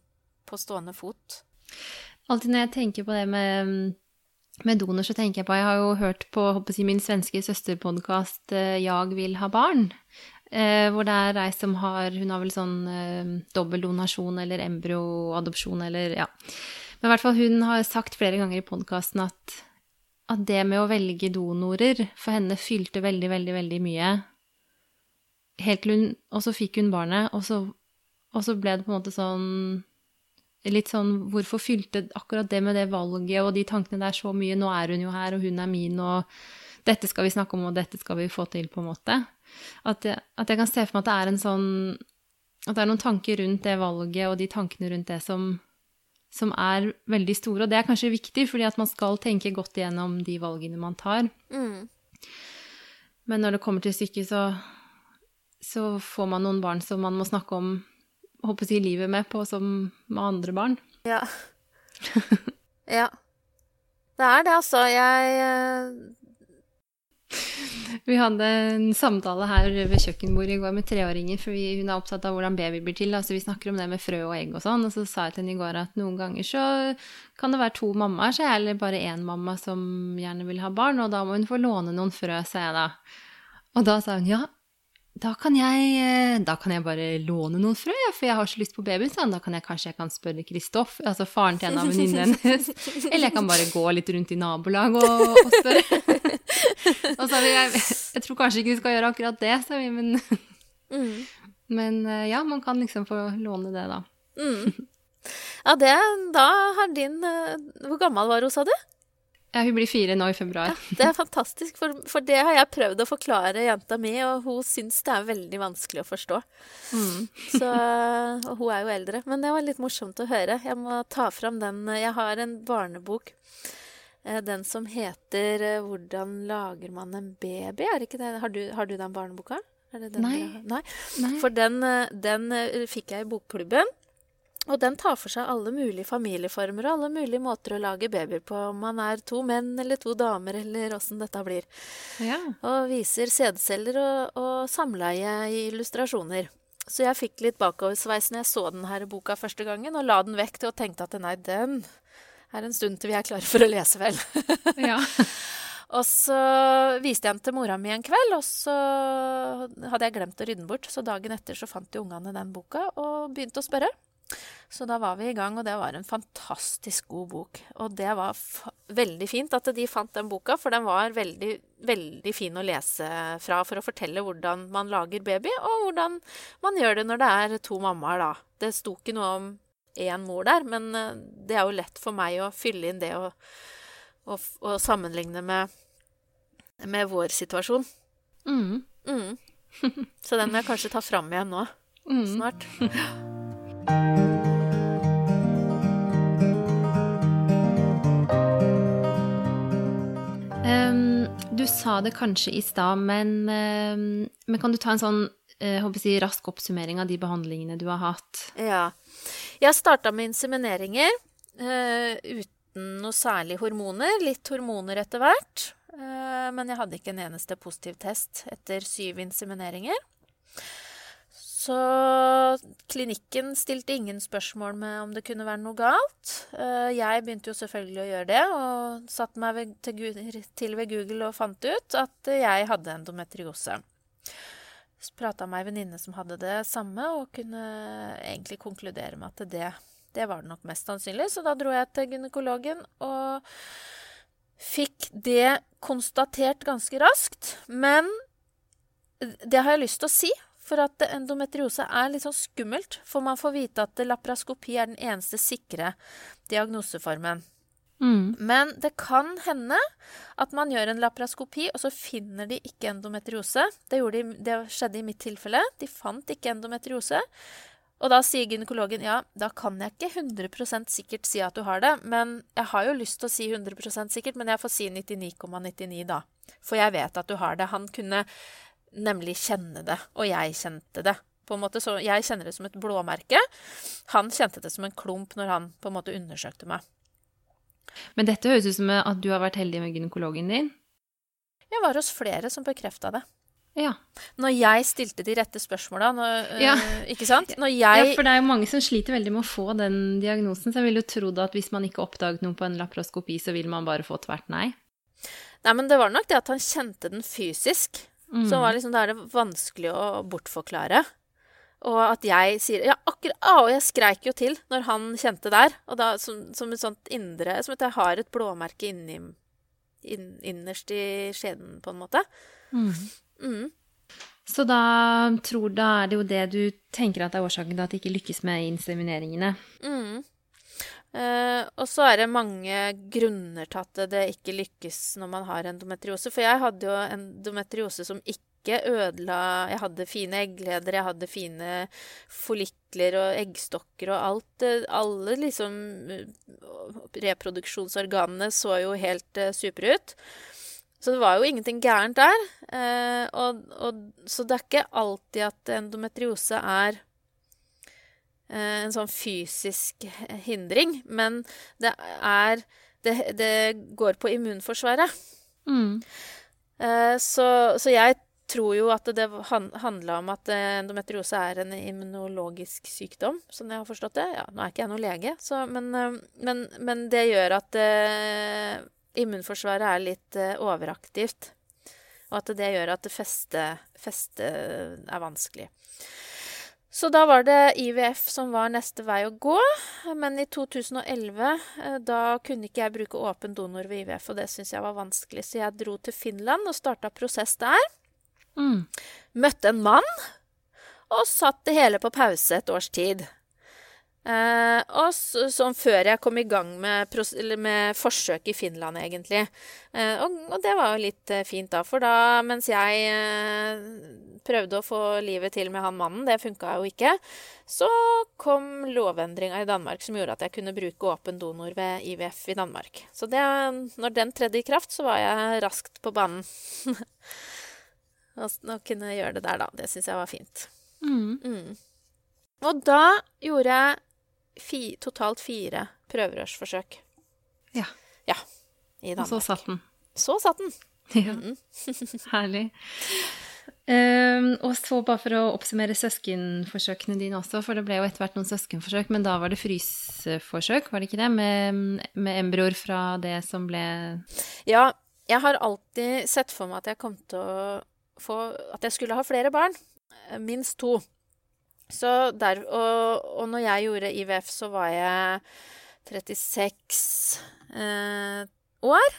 Speaker 2: på stående fot.
Speaker 1: Alltid når jeg tenker på det med, med donor, så tenker jeg på Jeg har jo hørt på jeg, min svenske søsterpodkast eh, 'Jag vil ha barn'. Eh, hvor det er ei som har Hun har vel sånn eh, dobbeldonasjon eller embryoadopsjon eller ja. Men i hvert fall hun har sagt flere ganger i podkasten at, at det med å velge donorer for henne fylte veldig, veldig, veldig mye. Helt til hun Og så fikk hun barnet, og så, og så ble det på en måte sånn litt sånn Hvorfor fylte akkurat det med det valget og de tankene der så mye? Nå er hun jo her, og hun er min, og dette skal vi snakke om, og dette skal vi få til, på en måte. At jeg, at jeg kan se for meg at det er en sånn At det er noen tanker rundt det valget og de tankene rundt det som, som er veldig store. Og det er kanskje viktig, fordi at man skal tenke godt igjennom de valgene man tar.
Speaker 2: Mm.
Speaker 1: Men når det kommer til stykket, så, så får man noen barn som man må snakke om håper si, livet med på som med andre barn.
Speaker 2: Ja. *laughs* ja. Det er det, altså. Jeg eh,
Speaker 1: Vi hadde en samtale her ved kjøkkenbordet i går med treåringer, for vi, hun er opptatt av hvordan baby blir til. Altså, vi snakker om det med frø og egg og sånn, og så sa jeg til henne i går at noen ganger så kan det være to mammaer, så jeg, eller bare én mamma som gjerne vil ha barn, og da må hun få låne noen frø, sa jeg da. Og da sa hun ja, da kan jeg, eh, da kan jeg bare låne noen frø, for jeg har så lyst på baby. sånn. Da kan jeg kanskje jeg kan spørre Kristoff, altså faren til en av venninnene hennes. *laughs* Eller jeg kan bare gå litt rundt i nabolag og, og spørre. *laughs* og så vil jeg, jeg, tror kanskje ikke vi skal gjøre akkurat det, sa vi, men, mm. men eh, ja, man kan liksom få låne det, da.
Speaker 2: Mm. Ja, det, da har din eh, Hvor gammel var hun, sa du?
Speaker 1: Ja, hun blir fire nå i februar.
Speaker 2: Ja, det er fantastisk, for, for, det har jeg prøvd å forklare jenta mi, og hun syns det er veldig vanskelig å forstå. Mm. Så, og hun er jo eldre. Men det var litt morsomt å høre. Jeg må ta fram den Jeg har en barnebok. Eh, den som heter eh, 'Hvordan lager man en baby'? Er ikke det? Har du, har du den barneboka?
Speaker 1: Den Nei.
Speaker 2: Nei. For den, eh, den fikk jeg i bokklubben. Og den tar for seg alle mulige familieformer og alle mulige måter å lage babyer på, om man er to menn eller to damer, eller åssen dette blir.
Speaker 1: Ja.
Speaker 2: Og viser sædceller og, og, samleie i illustrasjoner. Så jeg fikk litt bakoversveis når jeg så denne boka første gangen, og la den vekk til og tenkte at nei, den er en stund til vi er klare for å lese, vel. *laughs*
Speaker 1: ja.
Speaker 2: Og så viste jeg den til mora mi en kveld, og så hadde jeg glemt å rydde den bort. Så dagen etter så fant jo ungene den boka og begynte å spørre. Så da var vi i gang, og det var en fantastisk god bok. Og det var veldig fint at de fant den boka, for den var veldig, veldig fin å lese fra for å fortelle hvordan man lager baby, og hvordan man gjør det når det er to mammaer, da. Det sto ikke noe om én mor der, men eh, det er jo lett for meg å fylle inn det og, og, og sammenligne med, med, vår situasjon.
Speaker 1: Mm.
Speaker 2: Mm. Så den må jeg kanskje ta fram igjen nå. Mm. Snart.
Speaker 1: Um, *laughs* du sa det kanskje i stad, men, um, men, kan du ta en sånn uh, si, rask oppsummering av de behandlingene du har hatt?
Speaker 2: Ja. Jeg starta med insemineringer uh, uten noe særlig hormoner. Litt hormoner etter hvert. Uh, men jeg hadde ikke en eneste positiv test etter syv insemineringer. Så klinikken stilte ingen spørsmål med om det kunne være noe galt. Eh, jeg begynte jo selvfølgelig å gjøre det, og satte meg til ved Google og fant ut at jeg hadde endometriose. Prata med ei venninne som hadde det samme, og kunne egentlig konkludere med at det, det var det nok mest sannsynlig. Så da dro jeg til gynekologen og fikk det konstatert ganske raskt. Men det har jeg lyst til å si, for at endometriose er litt sånn skummelt, for man får vite at lapraskopi er den eneste sikre diagnoseformen.
Speaker 1: Mm.
Speaker 2: Men det kan hende at man gjør en lapraskopi, og så finner de ikke endometriose. Det, de, det skjedde i mitt tilfelle. De fant ikke endometriose. Og da sier gynekologen ja, da kan jeg ikke 100% sikkert si at du har det. Men jeg har jo lyst til å si 100% sikkert, men jeg får si 99,99 ,99 da. For jeg vet at du har det. Han kunne nemlig kjenne det. Og jeg kjente det. på en måte. Så jeg kjenner det som et blåmerke. Han kjente det som en klump når han på en måte undersøkte meg.
Speaker 1: Men dette høres ut som at du har vært heldig med gynekologen din?
Speaker 2: Jeg var hos flere som bekrefta det.
Speaker 1: Ja.
Speaker 2: Når jeg stilte de rette spørsmåla, ja. øh, ikke sant? Jeg
Speaker 1: Ja, for det er jo mange som sliter veldig med å få den diagnosen, så jeg ville jo trodd at hvis man ikke oppdaget noe på en laparoskopi, så vil man bare få tvert nei.
Speaker 2: Nei, men det var nok det at han kjente den fysisk. Mm. Så var liksom, da er det vanskelig å bortforklare. Og at jeg sier Ja, akkurat ah, Og jeg skreik jo til når han kjente der. Og da som, som et sånt indre Som at jeg har et blåmerke inni inn, innerst i skjeden, på en måte.
Speaker 1: Mm.
Speaker 2: Mm.
Speaker 1: Så da tror da er det jo det du tenker at er årsaken til at det ikke lykkes med insemineringene?
Speaker 2: Mm. Uh, og så er det mange grunner til at det ikke lykkes når man har endometriose. For jeg hadde jo endometriose som ikke ødela Jeg hadde fine eggleder, jeg hadde fine follikler og eggstokker og alt. Eh, alle liksom eh, Reproduksjonsorganene så jo helt uh, supre ut. Så det var jo ingenting gærent der. Uh, og, og, så det er ikke alltid at endometriose er eh, en sånn fysisk hindring, men det er Det, det går på immunforsvaret.
Speaker 1: Mm.
Speaker 2: Eh, så, så jeg tror jo at det han, handla om at endometriose er en immunologisk sykdom, sånn jeg har forstått det. Ja, nå er ikke jeg noen lege, så, men, eh, men, men, det gjør at eh, immunforsvaret er litt eh, overaktivt. Og at det gjør at festet feste er vanskelig. Så da var det IVF som var neste vei å gå. Men i 2011 eh, da kunne ikke jeg bruke åpen donor ved IVF, og det syntes jeg var vanskelig. Så jeg dro til Finland og starta prosess der.
Speaker 1: Mm.
Speaker 2: Møtte en mann og satt det hele på pause et års tid. Eh, og så, sånn før jeg kom i gang med, med forsøk i Finland, egentlig. Eh, og, og, det var jo litt eh, fint, da. For da, mens jeg eh, prøvde å få livet til med han mannen, det funka jo ikke, så kom lovendringa i Danmark som gjorde at jeg kunne bruke åpen donor ved IVF i Danmark. Så det, når den tredde i kraft, så var jeg raskt på banen. *laughs* Å kunne gjøre det der, da. Det syns jeg var fint.
Speaker 1: Mm.
Speaker 2: Mm. Og da gjorde jeg fi, totalt fire prøverørsforsøk.
Speaker 1: Ja.
Speaker 2: ja.
Speaker 1: Og så satt den.
Speaker 2: Så satt den.
Speaker 1: Ja. Mm. *laughs* *laughs* Herlig. Um, og så bare for å oppsummere søskenforsøkene dine også, for det ble jo etter hvert noen søskenforsøk, men da var det fryseforsøk, var det ikke det? Med, med embryoer fra det som ble
Speaker 2: Ja, jeg har alltid sett for meg at jeg kom til å få At jeg skulle ha flere barn. Minst to. Der, og, og når jeg gjorde IVF, så var jeg 36 eh, år.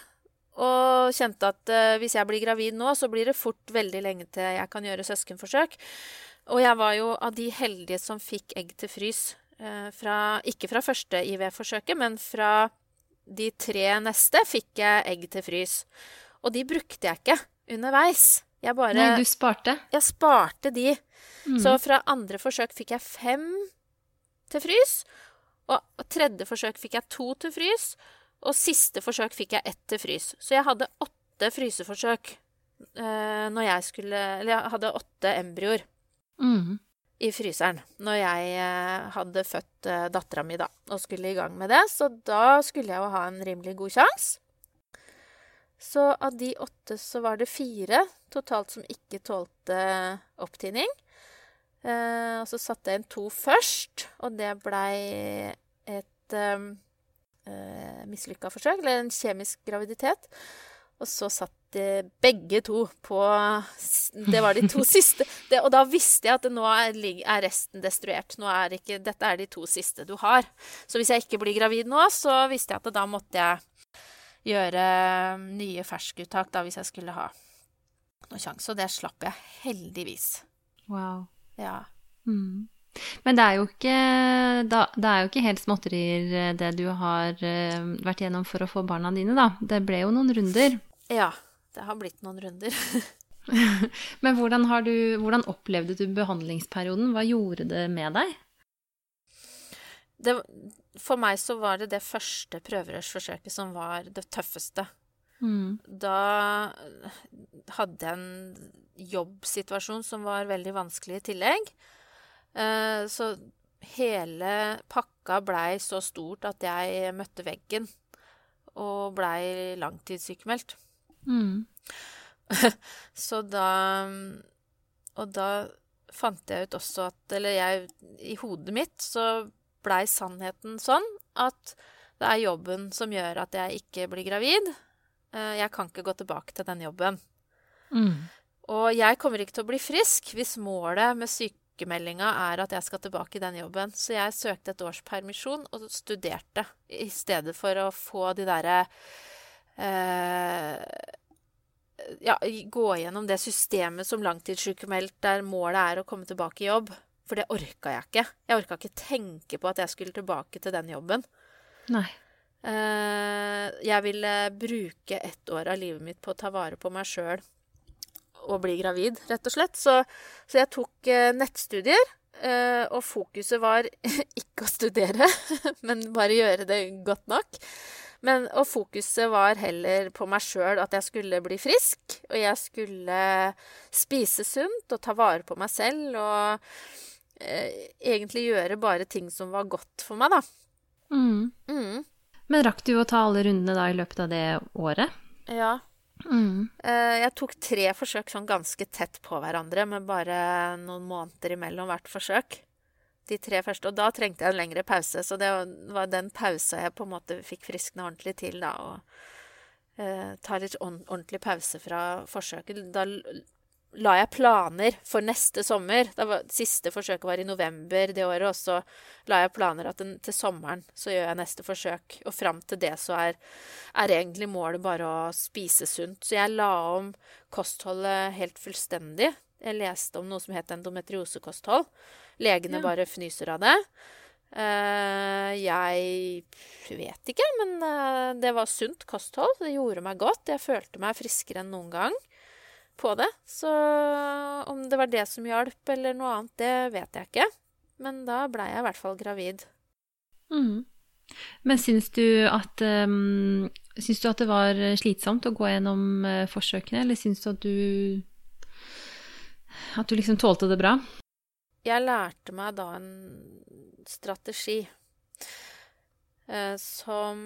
Speaker 2: Og kjente at eh, hvis jeg blir gravid nå, så blir det fort veldig lenge til jeg kan gjøre søskenforsøk. Og jeg var jo av de heldige som fikk egg til frys. Eh, fra, ikke fra første IVF-forsøket, men fra de tre neste fikk jeg egg til frys. Og de brukte jeg ikke underveis. Jeg bare
Speaker 1: Nei, du sparte?
Speaker 2: Jeg sparte de. Mm. Så fra andre forsøk fikk jeg fem til frys. Og tredje forsøk fikk jeg to til frys. Og siste forsøk fikk jeg ett til frys. Så jeg hadde åtte fryseforsøk uh, når jeg skulle Eller jeg hadde åtte embryoer
Speaker 1: mm.
Speaker 2: i fryseren når jeg uh, hadde født uh, dattera mi, da, og skulle i gang med det. Så da skulle jeg jo ha en rimelig god sjanse. Så av de åtte så var det fire totalt som ikke tålte opptinning. Eh, og så satte jeg inn to først, og det blei et um, eh, mislykka forsøk, eller en kjemisk graviditet. Og så satt de begge to på Det var de to *laughs* siste. Det, og da visste jeg at nå er, er resten destruert. Nå er ikke, dette er de to siste du har. Så hvis jeg ikke blir gravid nå, så visste jeg at da måtte jeg gjøre nye ferskuttak da, hvis jeg skulle ha noen sjanse. Og det slapp jeg heldigvis.
Speaker 1: Wow.
Speaker 2: Ja.
Speaker 1: Mm. Men det er, jo ikke, da, det er jo ikke helt småtterier eh, det du har uh, vært gjennom for å få barna dine, da. Det ble jo noen runder.
Speaker 2: Ja, det har blitt noen runder. *laughs*
Speaker 1: Men hvordan, du, hvordan, opplevde du behandlingsperioden? Hva gjorde det med deg?
Speaker 2: Det, for meg så var det det første prøverørsforsøket som var det tøffeste.
Speaker 1: Mm.
Speaker 2: Da hadde jeg en jobbsituasjon som var veldig vanskelig i tillegg. Eh, så hele pakka blei så stort at jeg møtte veggen og blei langtidssykemeldt.
Speaker 1: Mm. *laughs*
Speaker 2: så da Og da fant jeg ut også at Eller jeg I hodet mitt så blei sannheten sånn at det er jobben som gjør at jeg ikke blir gravid. Eh, jeg kan ikke gå tilbake til den jobben.
Speaker 1: Mm.
Speaker 2: Og jeg kommer ikke til å bli frisk hvis målet med sykemeldinga er at jeg skal tilbake i den jobben. Så jeg søkte et års permisjon og studerte i stedet for å få de derre eh, Ja, gå gjennom det systemet som langtidssykemeldt der målet er å komme tilbake i jobb. For det orka jeg ikke. Jeg orka ikke tenke på at jeg skulle tilbake til den jobben.
Speaker 1: Nei.
Speaker 2: Uh, jeg ville bruke ett år av livet mitt på å ta vare på meg sjøl og bli gravid, rett og slett. Så, så jeg tok uh, nettstudier, uh, og fokuset var *laughs* ikke å studere, *laughs* men bare gjøre det godt nok. Men, og fokuset var heller på meg sjøl, at jeg skulle bli frisk. Og jeg skulle spise sunt og ta vare på meg selv. Og eh, egentlig gjøre bare ting som var godt for meg, da.
Speaker 1: Mm.
Speaker 2: Mm.
Speaker 1: Men rakk du å ta alle rundene da i løpet av det året?
Speaker 2: Ja.
Speaker 1: Mm.
Speaker 2: Eh, jeg tok tre forsøk sånn ganske tett på hverandre, med bare noen måneder imellom hvert forsøk. De tre første. Og da trengte jeg en lengre pause, så det var den pausa jeg på en måte fikk friskna ordentlig til, da. Og eh, ta litt ordentlig pause fra forsøket. Da la jeg planer for neste sommer. Var, siste forsøket var i november det året, og så la jeg planer at den, til sommeren så gjør jeg neste forsøk. Og fram til det så er, er, egentlig målet bare å spise sunt. Så jeg la om kostholdet helt fullstendig. Jeg leste om noe som het endometriosekosthold. Legene ja. bare fnyser av det. Uh, jeg vet ikke, men uh, det var sunt kosthold. Det gjorde meg godt. Jeg følte meg friskere enn noen gang på det. Så om det var det som hjalp, eller noe annet, det vet jeg ikke. Men da blei jeg i hvert fall gravid.
Speaker 1: Mm. Men syns du at um, Syns du at det var slitsomt å gå gjennom uh, forsøkene, eller syns du at du At du liksom tålte det bra?
Speaker 2: Jeg lærte meg da en strategi uh, som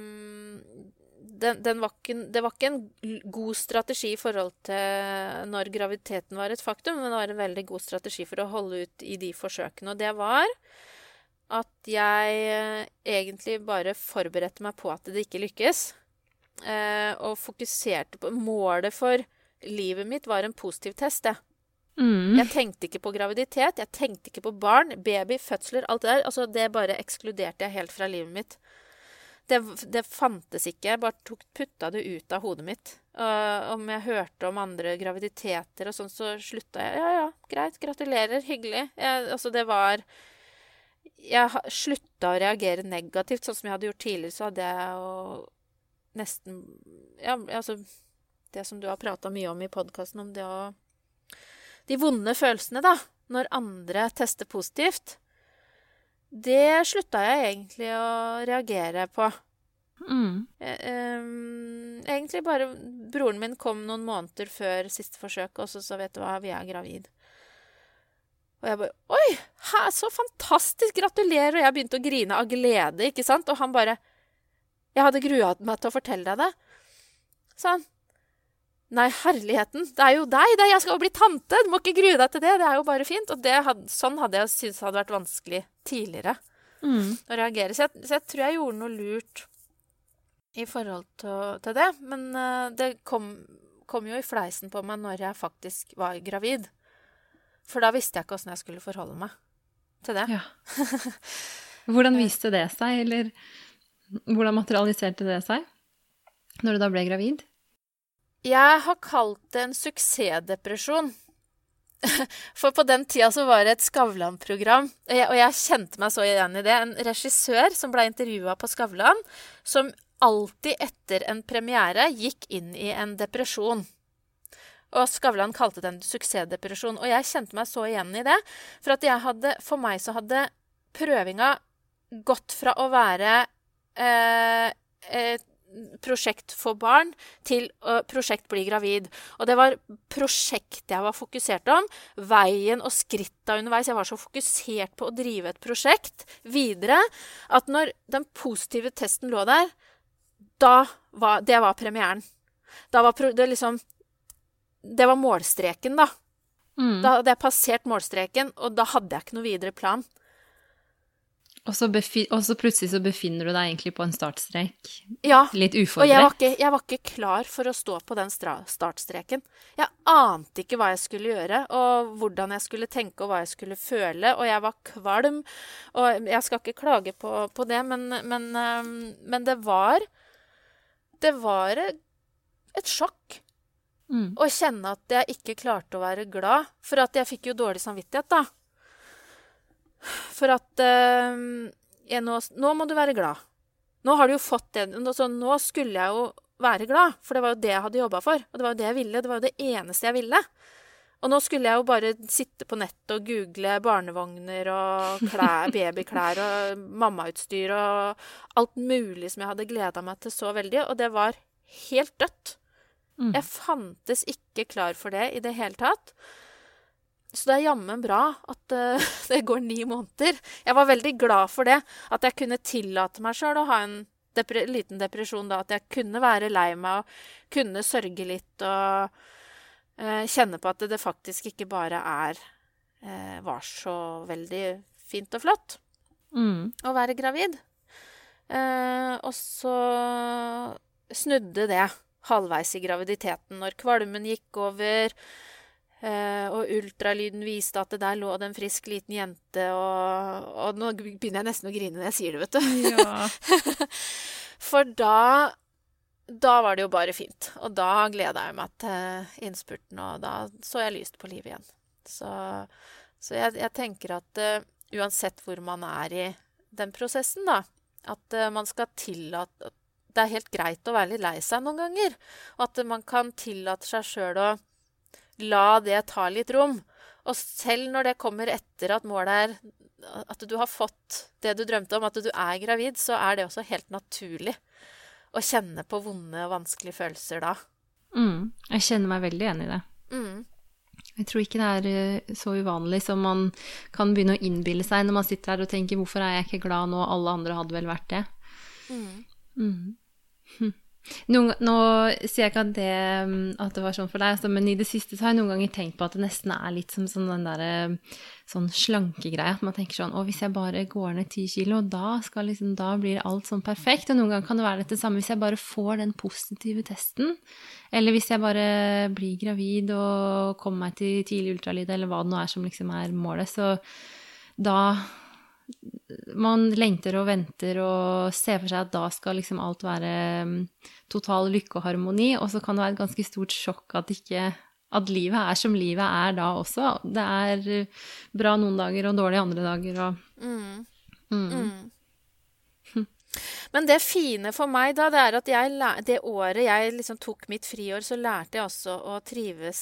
Speaker 2: den, den var ikke, det var ikke en god strategi i forhold til når graviditeten var et faktum, men det var en veldig god strategi for å holde ut i de forsøkene. Og det var at jeg eh, egentlig bare forberedte meg på at det ikke lykkes. Eh, og fokuserte på Målet for livet mitt var en positiv test, det. Mm. Jeg tenkte ikke på graviditet, jeg tenkte ikke på barn, baby, fødsler, alt det der. Altså, det bare ekskluderte jeg helt fra livet mitt. Det, det, fantes ikke. Jeg bare tok, putta det ut av hodet mitt. Uh, om jeg hørte om andre graviditeter og sånn, så slutta jeg. Ja, ja, greit. Gratulerer. Hyggelig. Jeg, altså, det var Jeg slutta å reagere negativt, sånn som jeg hadde gjort tidligere. Så hadde jeg jo nesten Ja, altså Det som du har prata mye om i podkasten, om det å De vonde følelsene, da. Når andre tester positivt det slutta jeg egentlig å reagere på. Mm. Um, egentlig bare Broren min kom noen måneder før siste forsøk, og så så vet du hva, vi er gravid. Og jeg bare Oi! Hæ, så fantastisk! Gratulerer! Og jeg begynte å grine av glede, ikke sant? Og han bare Jeg hadde grua meg til å fortelle deg det. Sa han. Nei, herligheten, det er jo deg! Det er jeg skal jo bli tante! Du må ikke grue deg til det! Det er jo bare fint. Og hadde, sånn hadde jeg syntes hadde vært vanskelig tidligere mm. å reagere. Så jeg, så jeg, tror jeg gjorde noe lurt i forhold til, til det. Men uh, det kom, kom, jo i fleisen på meg når jeg faktisk var gravid. For da visste jeg ikke åssen jeg skulle forholde meg til det. Ja. *laughs*
Speaker 1: Hvordan viste det seg, eller hvordan materialiserte det seg når du da ble gravid?
Speaker 2: Jeg har kalt det en suksessdepresjon. *laughs* For på den tida så var det et Skavlan-program, og, og, jeg kjente meg så igjen i det. En regissør som ble intervjua på Skavlan, som alltid etter en premiere gikk inn i en depresjon. Og Skavlan kalte det en suksessdepresjon. Og jeg kjente meg så igjen i det. For, at jeg hadde, for meg så hadde prøvinga gått fra å være eh, et prosjekt for barn til uh, prosjekt bli gravid. Og det var prosjektet jeg var fokusert om. Veien og skritta underveis. Jeg var så fokusert på å drive et prosjekt videre at når den positive testen lå der, da var Det var premieren. Da var det liksom Det var målstreken, da. Mm. Da hadde jeg passert målstreken, og da hadde jeg ikke noe videre plan.
Speaker 1: Og så, og så, plutselig så befinner du deg egentlig på en startstrek.
Speaker 2: Ja.
Speaker 1: Litt uforberedt.
Speaker 2: Og jeg var, ikke, jeg var ikke klar for å stå på den startstreken. Jeg ante ikke hva jeg skulle gjøre, og hvordan jeg skulle tenke, og hva jeg skulle føle. Og jeg var kvalm. Og jeg skal ikke klage på, på det, men, men, men, det var Det var et sjokk. Mm. Å kjenne at jeg ikke klarte å være glad. For at jeg fikk jo dårlig samvittighet, da. For at uh, nå, nå, må du være glad. Nå har du jo fått det. Så nå skulle jeg jo være glad, for det var jo det jeg hadde jobba for. Og det var jo det jeg ville. Det var jo det eneste jeg ville. Og nå skulle jeg jo bare sitte på nettet og google barnevogner og klær, *laughs* babyklær og mammautstyr og alt mulig som jeg hadde gleda meg til så veldig. Og det var helt dødt. Mm. Jeg fantes ikke klar for det i det hele tatt. Så det er jammen bra at uh, *laughs* det går ni måneder. Jeg var veldig glad for det. At jeg kunne tillate meg sjøl å ha en depre liten depresjon da. At jeg kunne være lei meg og kunne sørge litt og uh, kjenne på at det, det, faktisk ikke bare er uh, var så veldig fint og flott mm. å være gravid. og så snudde det halvveis i graviditeten, når kvalmen gikk over. Uh, og ultralyden viste at det der lå det en frisk liten jente, og, og, nå begynner jeg nesten å grine når jeg sier det, vet du. Ja. *laughs* For da da var det jo bare fint. Og da gleda jeg meg til innspurten, og da så jeg lyst på livet igjen. Så, så jeg, jeg, tenker at uh, uansett hvor man er i den prosessen, da, at uh, man skal tillate det er helt greit å være litt lei seg noen ganger. Og at man kan tillate seg sjøl å la det ta litt rom. Og selv når det kommer etter at målet er at du har fått det du drømte om, at du er gravid, så er det også helt naturlig å kjenne på vonde og vanskelige følelser da.
Speaker 1: Mm, jeg kjenner meg veldig igjen i det. Mm. Jeg tror ikke det er eh, så uvanlig som man kan begynne å innbille seg når man sitter her og tenker 'hvorfor er jeg ikke glad nå, alle andre hadde vel vært det'? Mm. Mm. Noen, nå sier jeg ikke at det, mm, at det var sånn for deg, altså, men i det siste så har jeg noen ganger tenkt på at det nesten er litt som sånn den derre sånn slankegreie. At man tenker sånn Å, hvis jeg bare går ned ti kilo, da, skal liksom, da blir alt sånn perfekt. Og noen ganger kan det være dette samme hvis jeg bare får den positive testen. Eller hvis jeg bare blir gravid og kommer meg til tidlig ultralyd, eller hva det nå er som liksom er målet. Så da man lengter og venter og ser for seg at da skal liksom alt være mm, total lykke og harmoni, og så kan det være et ganske stort sjokk at ikke at livet er som livet er da også. Det er eh, bra noen dager og dårlig andre dager og mm. Mm.
Speaker 2: Mm. Men det fine for meg, da, det er at jeg, det året jeg liksom tok mitt friår, så lærte jeg også å trives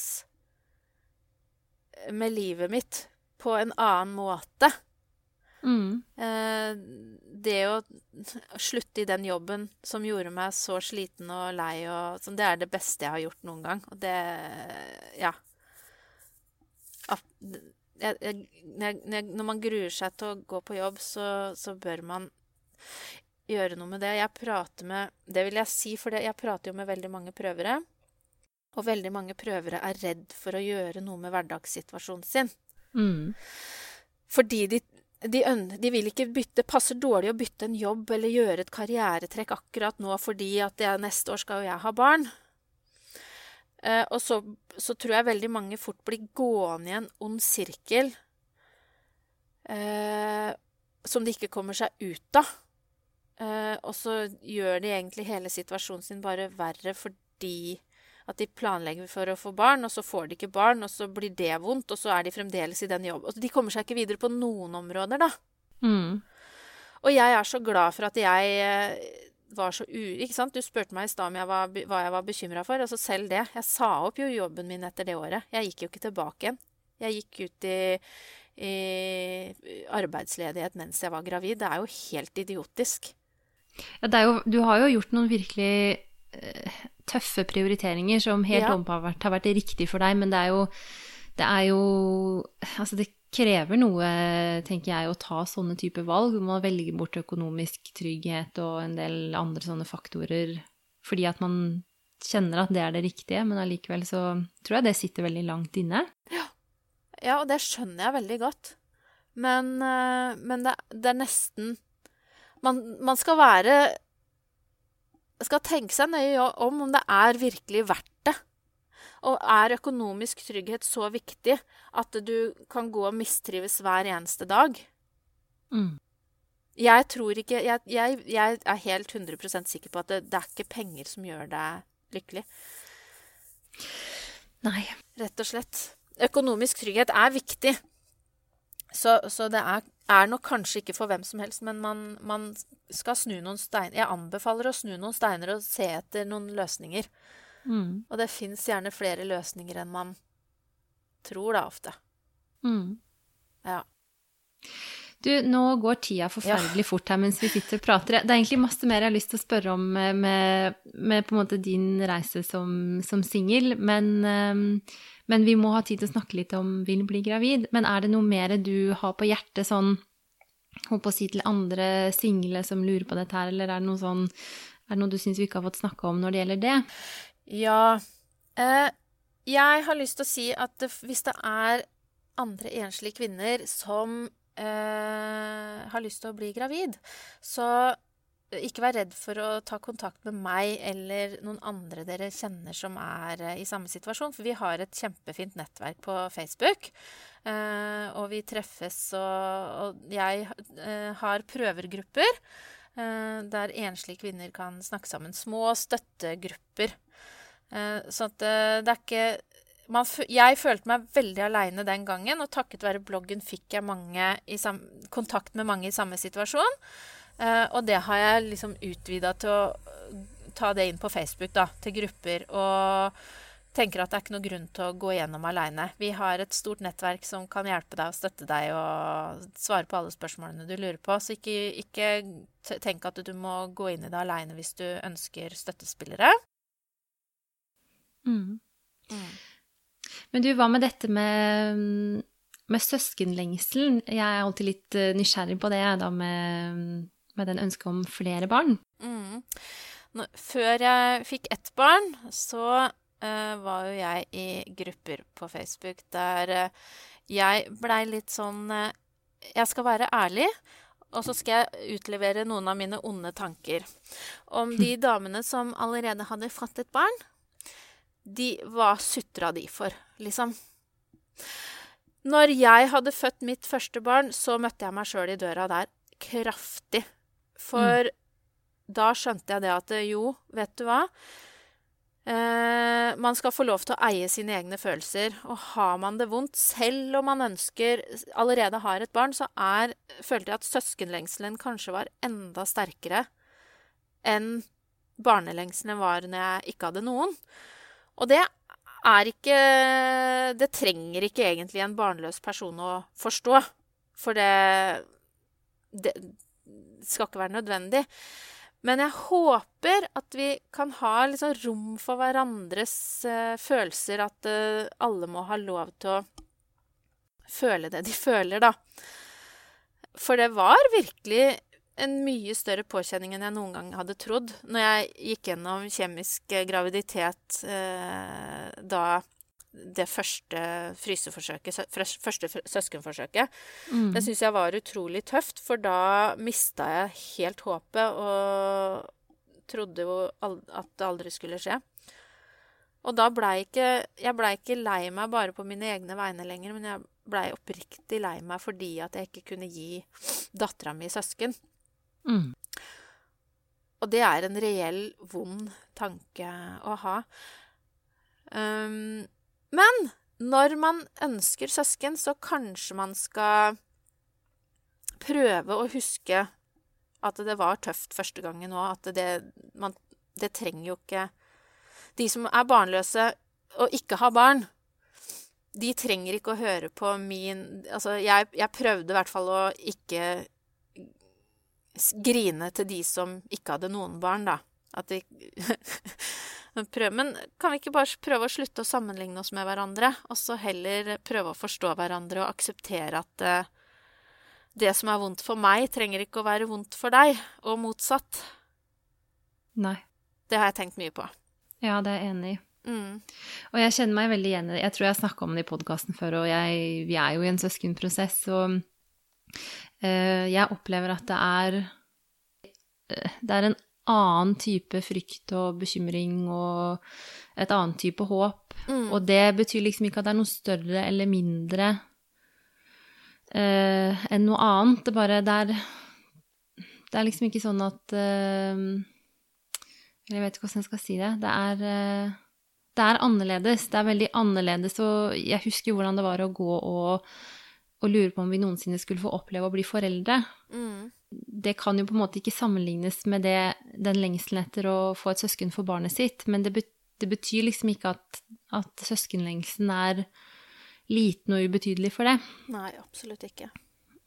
Speaker 2: med livet mitt på en annen måte. Mm. Eh, det å slutte i den jobben som gjorde meg så sliten og lei, og, sånn, det er det beste jeg har gjort noen gang. Og det Ja. Jeg, jeg, når man gruer seg til å gå på jobb, så, så, bør man gjøre noe med det. Jeg prater med Det vil jeg si, for jeg prater jo med veldig mange prøvere. Og veldig mange prøvere er redd for å gjøre noe med hverdagssituasjonen sin. Mm. Fordi de de, de, vil ikke bytte Det passer dårlig å bytte en jobb eller gjøre et karrieretrekk akkurat nå fordi at jeg, neste år skal jo jeg ha barn. Eh, og så, så, tror jeg veldig mange fort blir gående i en ond sirkel eh, som de ikke kommer seg ut av. Eh, og så gjør de egentlig hele situasjonen sin bare verre fordi at de planlegger for å få barn, og så får de ikke barn, og så blir det vondt, og så er de fremdeles i den jobben. Altså, de kommer seg ikke videre på noen områder, da. Mm. Og jeg er så glad for at jeg eh, var så u... Ikke sant? Du spurte meg i stad om jeg var, hva jeg var bekymra for. Altså selv det. Jeg sa opp jo jobben min etter det året. Jeg gikk jo ikke tilbake igjen. Jeg gikk ut i, i arbeidsledighet mens jeg var gravid. Det er jo helt idiotisk.
Speaker 1: Ja, jo, du har jo gjort noen virkelig tøffe prioriteringer som helt ja. åpenbart har vært riktig for deg, men det er jo det er jo Altså, det krever noe, tenker jeg, å ta sånne typer valg. Man velger bort økonomisk trygghet og en del andre sånne faktorer fordi at man kjenner at det er det riktige, men allikevel så tror jeg det sitter veldig langt inne.
Speaker 2: Ja, ja og det skjønner jeg veldig godt. Men, eh, men det, det, er nesten man, man skal være skal tenke seg nøye om om det er virkelig verdt det. Og er økonomisk trygghet så viktig at du kan gå og mistrives hver eneste dag? Mm. Jeg tror ikke jeg, jeg, jeg, er helt 100% sikker på at det, det, er ikke penger som gjør deg lykkelig.
Speaker 1: Nei.
Speaker 2: Rett og slett. Økonomisk trygghet er viktig. Så, så det er, er, nok kanskje ikke for hvem som helst, men man, man skal snu noen steiner Jeg anbefaler å snu noen steiner og se etter noen løsninger. Mm. Og det fins gjerne flere løsninger enn man tror, da, ofte. Mm. Ja.
Speaker 1: Du, nå går tida forferdelig ja. fort her mens vi sitter og prater. Det er egentlig masse mer jeg har lyst til å spørre om med, med på en måte din reise som, som singel, men, um, men, vi må ha tid til å snakke litt om vil bli gravid. Men er det noe mer du har på hjertet sånn Holdt på å si til andre single som lurer på dette her, eller er det noe sånn Er det noe du syns vi ikke har fått snakke om når det gjelder det?
Speaker 2: Ja. Eh, jeg har lyst til å si at hvis det er andre enslige kvinner som eh, har lyst til å bli gravid, så eh, ikke vær redd for å ta kontakt med meg eller noen andre dere kjenner som er eh, i samme situasjon. For vi har et kjempefint nettverk på Facebook. Eh, og vi treffes, og, jeg har prøvergrupper der enslige kvinner kan snakke sammen. Små støttegrupper. så det er ikke man, jeg følte meg veldig aleine den gangen, og takket være bloggen fikk jeg kontakt med mange i samme situasjon. Uh, og det har jeg liksom utvida til å ta det inn på Facebook, da, til grupper. Og tenker at det er ikke noe grunn til å gå igjennom aleine. Vi har et stort nettverk som kan hjelpe deg og støtte deg og svare på alle spørsmålene du lurer på. Så ikke, ikke tenk at du må gå inn i det aleine hvis du ønsker støttespillere.
Speaker 1: Mm. Mm. Men du, hva med dette med, med søskenlengselen? Jeg er alltid litt eh, nysgjerrig på det, da, med, med den ønsket om flere barn.
Speaker 2: Mm. Nå, før jeg fikk ett barn, så uh, var jo jeg i grupper på Facebook der uh, jeg blei litt sånn uh, Jeg skal være ærlig. Og så skal jeg utlevere noen av mine onde tanker om de *laughs* damene som allerede hadde fått et barn, de Hva sutra de for, liksom? Når jeg hadde født mitt første barn, så møtte jeg meg sjøl i døra der kraftig. For mm. da skjønte jeg det at jo, vet du hva? Eh, man skal få lov til å eie sine egne følelser. Og har man det vondt, selv om man ønsker allerede har et barn, så er, følte jeg at søskenlengselen kanskje var enda sterkere enn barnelengselen var når jeg ikke hadde noen. Og det er ikke Det trenger ikke egentlig en barnløs person å forstå. For det, det skal ikke være nødvendig. Men jeg håper at vi kan ha liksom rom for hverandres uh, følelser. At uh, alle må ha lov til å føle det de føler, da. For det var virkelig en mye større påkjenning enn jeg noen gang hadde trodd. Når jeg gikk gjennom kjemisk eh, graviditet eh, da det første fryseforsøket, første søskenforsøket. Mm. Det syns jeg var utrolig tøft, for da mista jeg helt håpet og trodde jo at det aldri skulle skje. Og da blei ikke Jeg blei ikke lei meg bare på mine egne vegne lenger, men jeg blei oppriktig lei meg fordi at jeg ikke kunne gi dattera mi søsken. Mm. Og det er en reell vond tanke å ha. Um, men når man ønsker søsken, så kanskje man skal prøve å huske at det var tøft første gangen òg. At det, man, det trenger jo ikke De som er barnløse og ikke har barn, de trenger ikke å høre på min Altså, jeg, jeg prøvde i hvert fall å ikke grine til de som ikke hadde noen barn, da. At de *laughs* Men kan vi ikke bare prøve å slutte å sammenligne oss med hverandre, og så heller prøve å forstå hverandre og akseptere at uh, det som er vondt for meg, trenger ikke å være vondt for deg, og motsatt.
Speaker 1: Nei.
Speaker 2: Det har jeg tenkt mye på.
Speaker 1: Ja, det er jeg enig i. Mm. Og jeg kjenner meg veldig igjen i det. Jeg tror jeg har snakka om det i podkasten før, og jeg, vi er jo i en søskenprosess, og Eh, jeg opplever at det er eh, Det er en annen type frykt og bekymring og et annet type håp. Mm. Og det betyr liksom ikke at det er noe større eller mindre uh, enn noe annet. Det bare det er, det er liksom ikke sånn at uh, Jeg vet ikke hvordan jeg skal si det. Det er uh, det er annerledes. Det er veldig annerledes, og jeg husker hvordan det var å gå og og lurer på om vi noensinne skulle få oppleve å bli foreldre. Mm. Det kan jo på en måte ikke sammenlignes med det, den lengselen etter å få et søsken for barnet sitt, men det, betyr liksom ikke at, at søskenlengselen er liten og ubetydelig for det.
Speaker 2: Nei, absolutt ikke.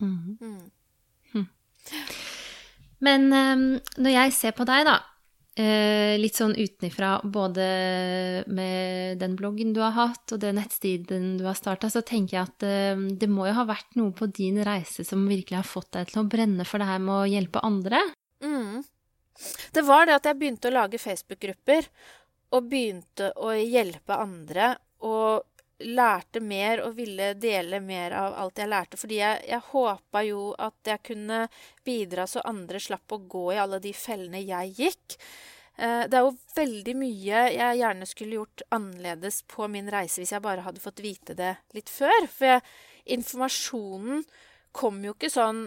Speaker 1: Mm. Mm. Men um, når jeg ser på deg, da, uh, litt sånn utenifra, både med den bloggen du har hatt, og den nettsiden du har starta, så tenker jeg at eh, det må jo ha vært noe på din reise som virkelig har fått deg til å brenne for det her med å hjelpe andre?
Speaker 2: Mm. Det var det at jeg begynte å lage Facebook-grupper, og begynte å hjelpe andre, og lærte mer og ville dele mer av alt jeg lærte. Fordi jeg, jeg håpa jo at jeg kunne bidra så andre slapp å gå i alle de fellene jeg gikk. Eh, det er jo veldig mye jeg gjerne skulle gjort annerledes på min reise hvis jeg bare hadde fått vite det litt før. For jeg, informasjonen kom jo ikke sånn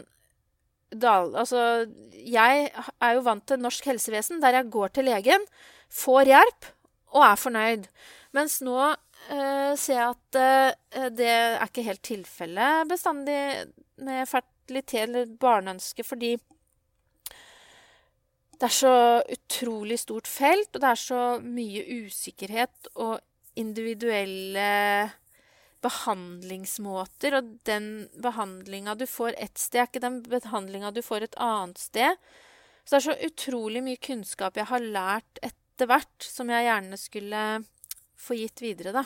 Speaker 2: dal, Altså, jeg er jo vant til norsk helsevesen, der jeg går til legen, får hjelp og er fornøyd. Mens nå uh, ser jeg at uh, det er ikke helt tilfellet bestandig med fertilitet eller barneønske, fordi det er så utrolig stort felt, og det er så mye usikkerhet og individuelle behandlingsmåter. Og den behandlinga du får ett sted, er ikke den behandlinga du får et annet sted. Så det er så utrolig mye kunnskap jeg har lært etter hvert, som jeg gjerne skulle få gitt videre, da.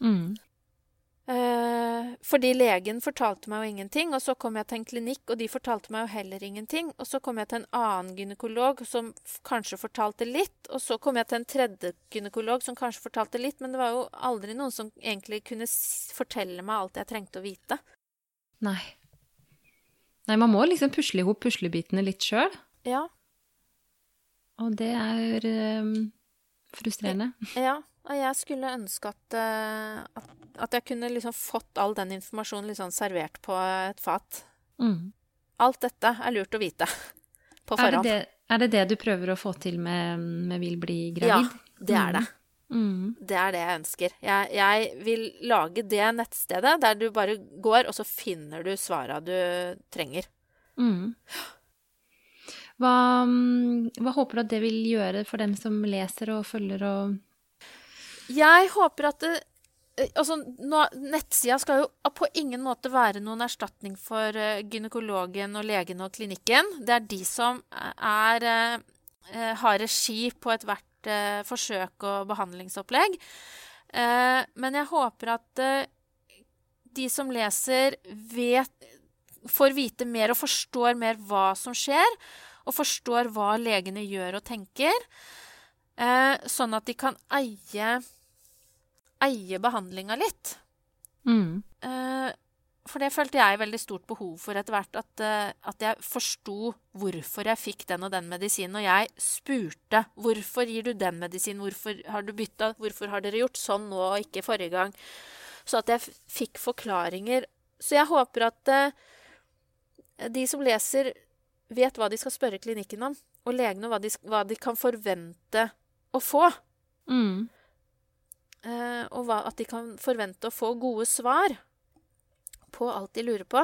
Speaker 1: Mm.
Speaker 2: Eh, fordi legen fortalte meg jo ingenting, og så kom jeg til en klinikk, og de fortalte meg jo heller ingenting. Og så kom jeg til en annen gynekolog som kanskje fortalte litt, og så kom jeg til en tredje gynekolog som kanskje fortalte litt, men det var jo aldri noen som egentlig kunne fortelle meg alt jeg trengte å vite.
Speaker 1: Nei. Nei, man må liksom pusle i hop puslebitene litt sjøl.
Speaker 2: Ja.
Speaker 1: Og det er um, frustrerende.
Speaker 2: Ja. Og jeg skulle ønske at, uh, at, at, jeg kunne liksom fått all den informasjonen liksom servert på et fat.
Speaker 1: Mm.
Speaker 2: Alt dette er lurt å vite *laughs* på forhånd.
Speaker 1: Er det det, er det, det du prøver å få til med, med Vil bli gravid?
Speaker 2: Ja, det er det.
Speaker 1: Mm.
Speaker 2: Det er det jeg ønsker. Jeg, jeg, vil lage det nettstedet der du bare går, og så finner du svara du trenger.
Speaker 1: Mm. Hva, mm, hva, håper du at det vil gjøre for dem som leser og følger og
Speaker 2: jeg håper at det eh, Altså, nettsida skal jo på ingen måte være noen erstatning for uh, gynekologen og legen og klinikken. Det er de som er, er, har regi på ethvert forsøk og behandlingsopplegg. Men jeg håper at de som leser, vet, får vite mer og forstår mer hva som skjer, og forstår hva legene gjør og tenker, sånn at de kan eie eie behandlinga litt.
Speaker 1: Mm.
Speaker 2: Uh, for det følte jeg veldig stort behov for etter hvert. At, uh, at jeg forsto hvorfor jeg fikk den og den medisinen. Og jeg spurte hvorfor gir du den medisinen, hvorfor har du bytta, hvorfor har dere gjort sånn nå og ikke forrige gang? Så at jeg fikk forklaringer. Så jeg håper at uh, de som leser, vet hva de skal spørre klinikken om, og legene hva de, hva de kan forvente å få.
Speaker 1: Mm.
Speaker 2: Eh, og at de kan forvente å få gode svar på alt de lurer på.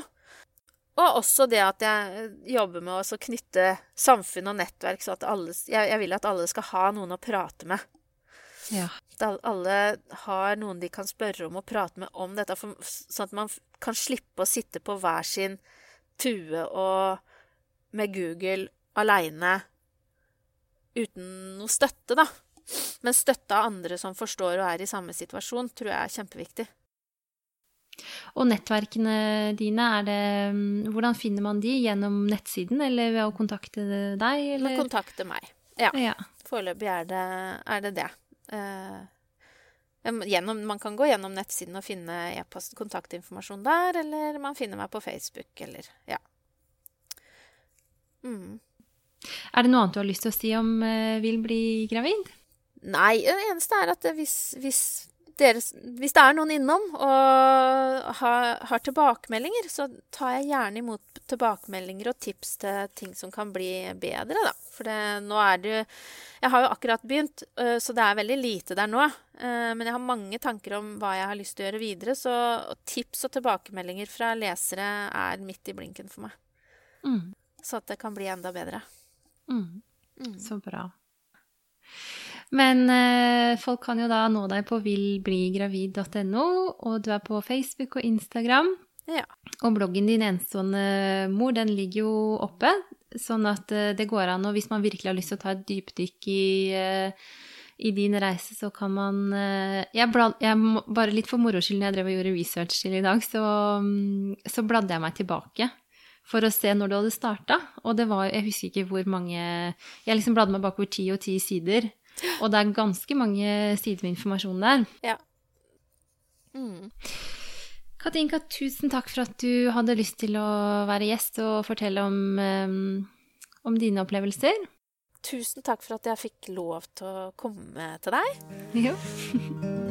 Speaker 2: Og også det at jeg jobber med å knytte samfunn og nettverk, så at alle jeg, jeg, vil at alle skal ha noen å prate med.
Speaker 1: Ja.
Speaker 2: At alle har noen de kan spørre om og prate med om dette, for, sånn at man kan slippe å sitte på hver sin tue og med Google aleine uten noe støtte, da. Men støtte av andre som forstår og er i samme situasjon, tror jeg er kjempeviktig.
Speaker 1: Og nettverkene dine, det, mm, hvordan finner man de? Gjennom nettsiden, eller ved å kontakte deg? Eller?
Speaker 2: Kontakte meg. Ja.
Speaker 1: ja.
Speaker 2: Foreløpig er det er det. det. Uh, gjennom, man kan gå gjennom nettsiden og finne e-post kontaktinformasjon der, eller man finner meg på Facebook, eller ja. Mm.
Speaker 1: Er det noe annet du har lyst til å si om uh, vil bli gravid?
Speaker 2: Nei, det eneste er at hvis, hvis, deres, hvis det er noen innom og har, har, tilbakemeldinger, så tar jeg gjerne imot tilbakemeldinger og tips til ting som kan bli bedre, da. For det, nå er det jo Jeg har jo akkurat begynt, øh, så det er veldig lite der nå. Øh, men jeg har mange tanker om hva jeg har lyst til å gjøre videre, så tips og tilbakemeldinger fra lesere er midt i blinken for meg.
Speaker 1: Mm.
Speaker 2: Så at det kan bli enda bedre.
Speaker 1: Mm. Mm. Så bra. Men eh, folk kan jo da nå deg på vilbligravid.no, og du er på Facebook og Instagram.
Speaker 2: Ja.
Speaker 1: Og bloggen din Enestående mor, den ligger jo oppe. Sånn at eh, det går an, og hvis man virkelig har lyst til å ta et dypdykk i, eh, i din reise, så kan man eh, Jeg, blad, jeg Bare litt for moro skyld, når jeg drev og gjorde research til i dag, så, mm, så bladde jeg meg tilbake for å se når du hadde starta. Og det var Jeg husker ikke hvor mange Jeg liksom bladde meg bakover ti og ti sider. Og det er ganske mange sider med informasjon der.
Speaker 2: Ja. Mm.
Speaker 1: Katinka, tusen takk for at du hadde lyst til å være gjest og fortelle om, um, om dine opplevelser.
Speaker 2: Tusen takk for at jeg fikk lov til å komme til deg.
Speaker 1: Jo. *laughs*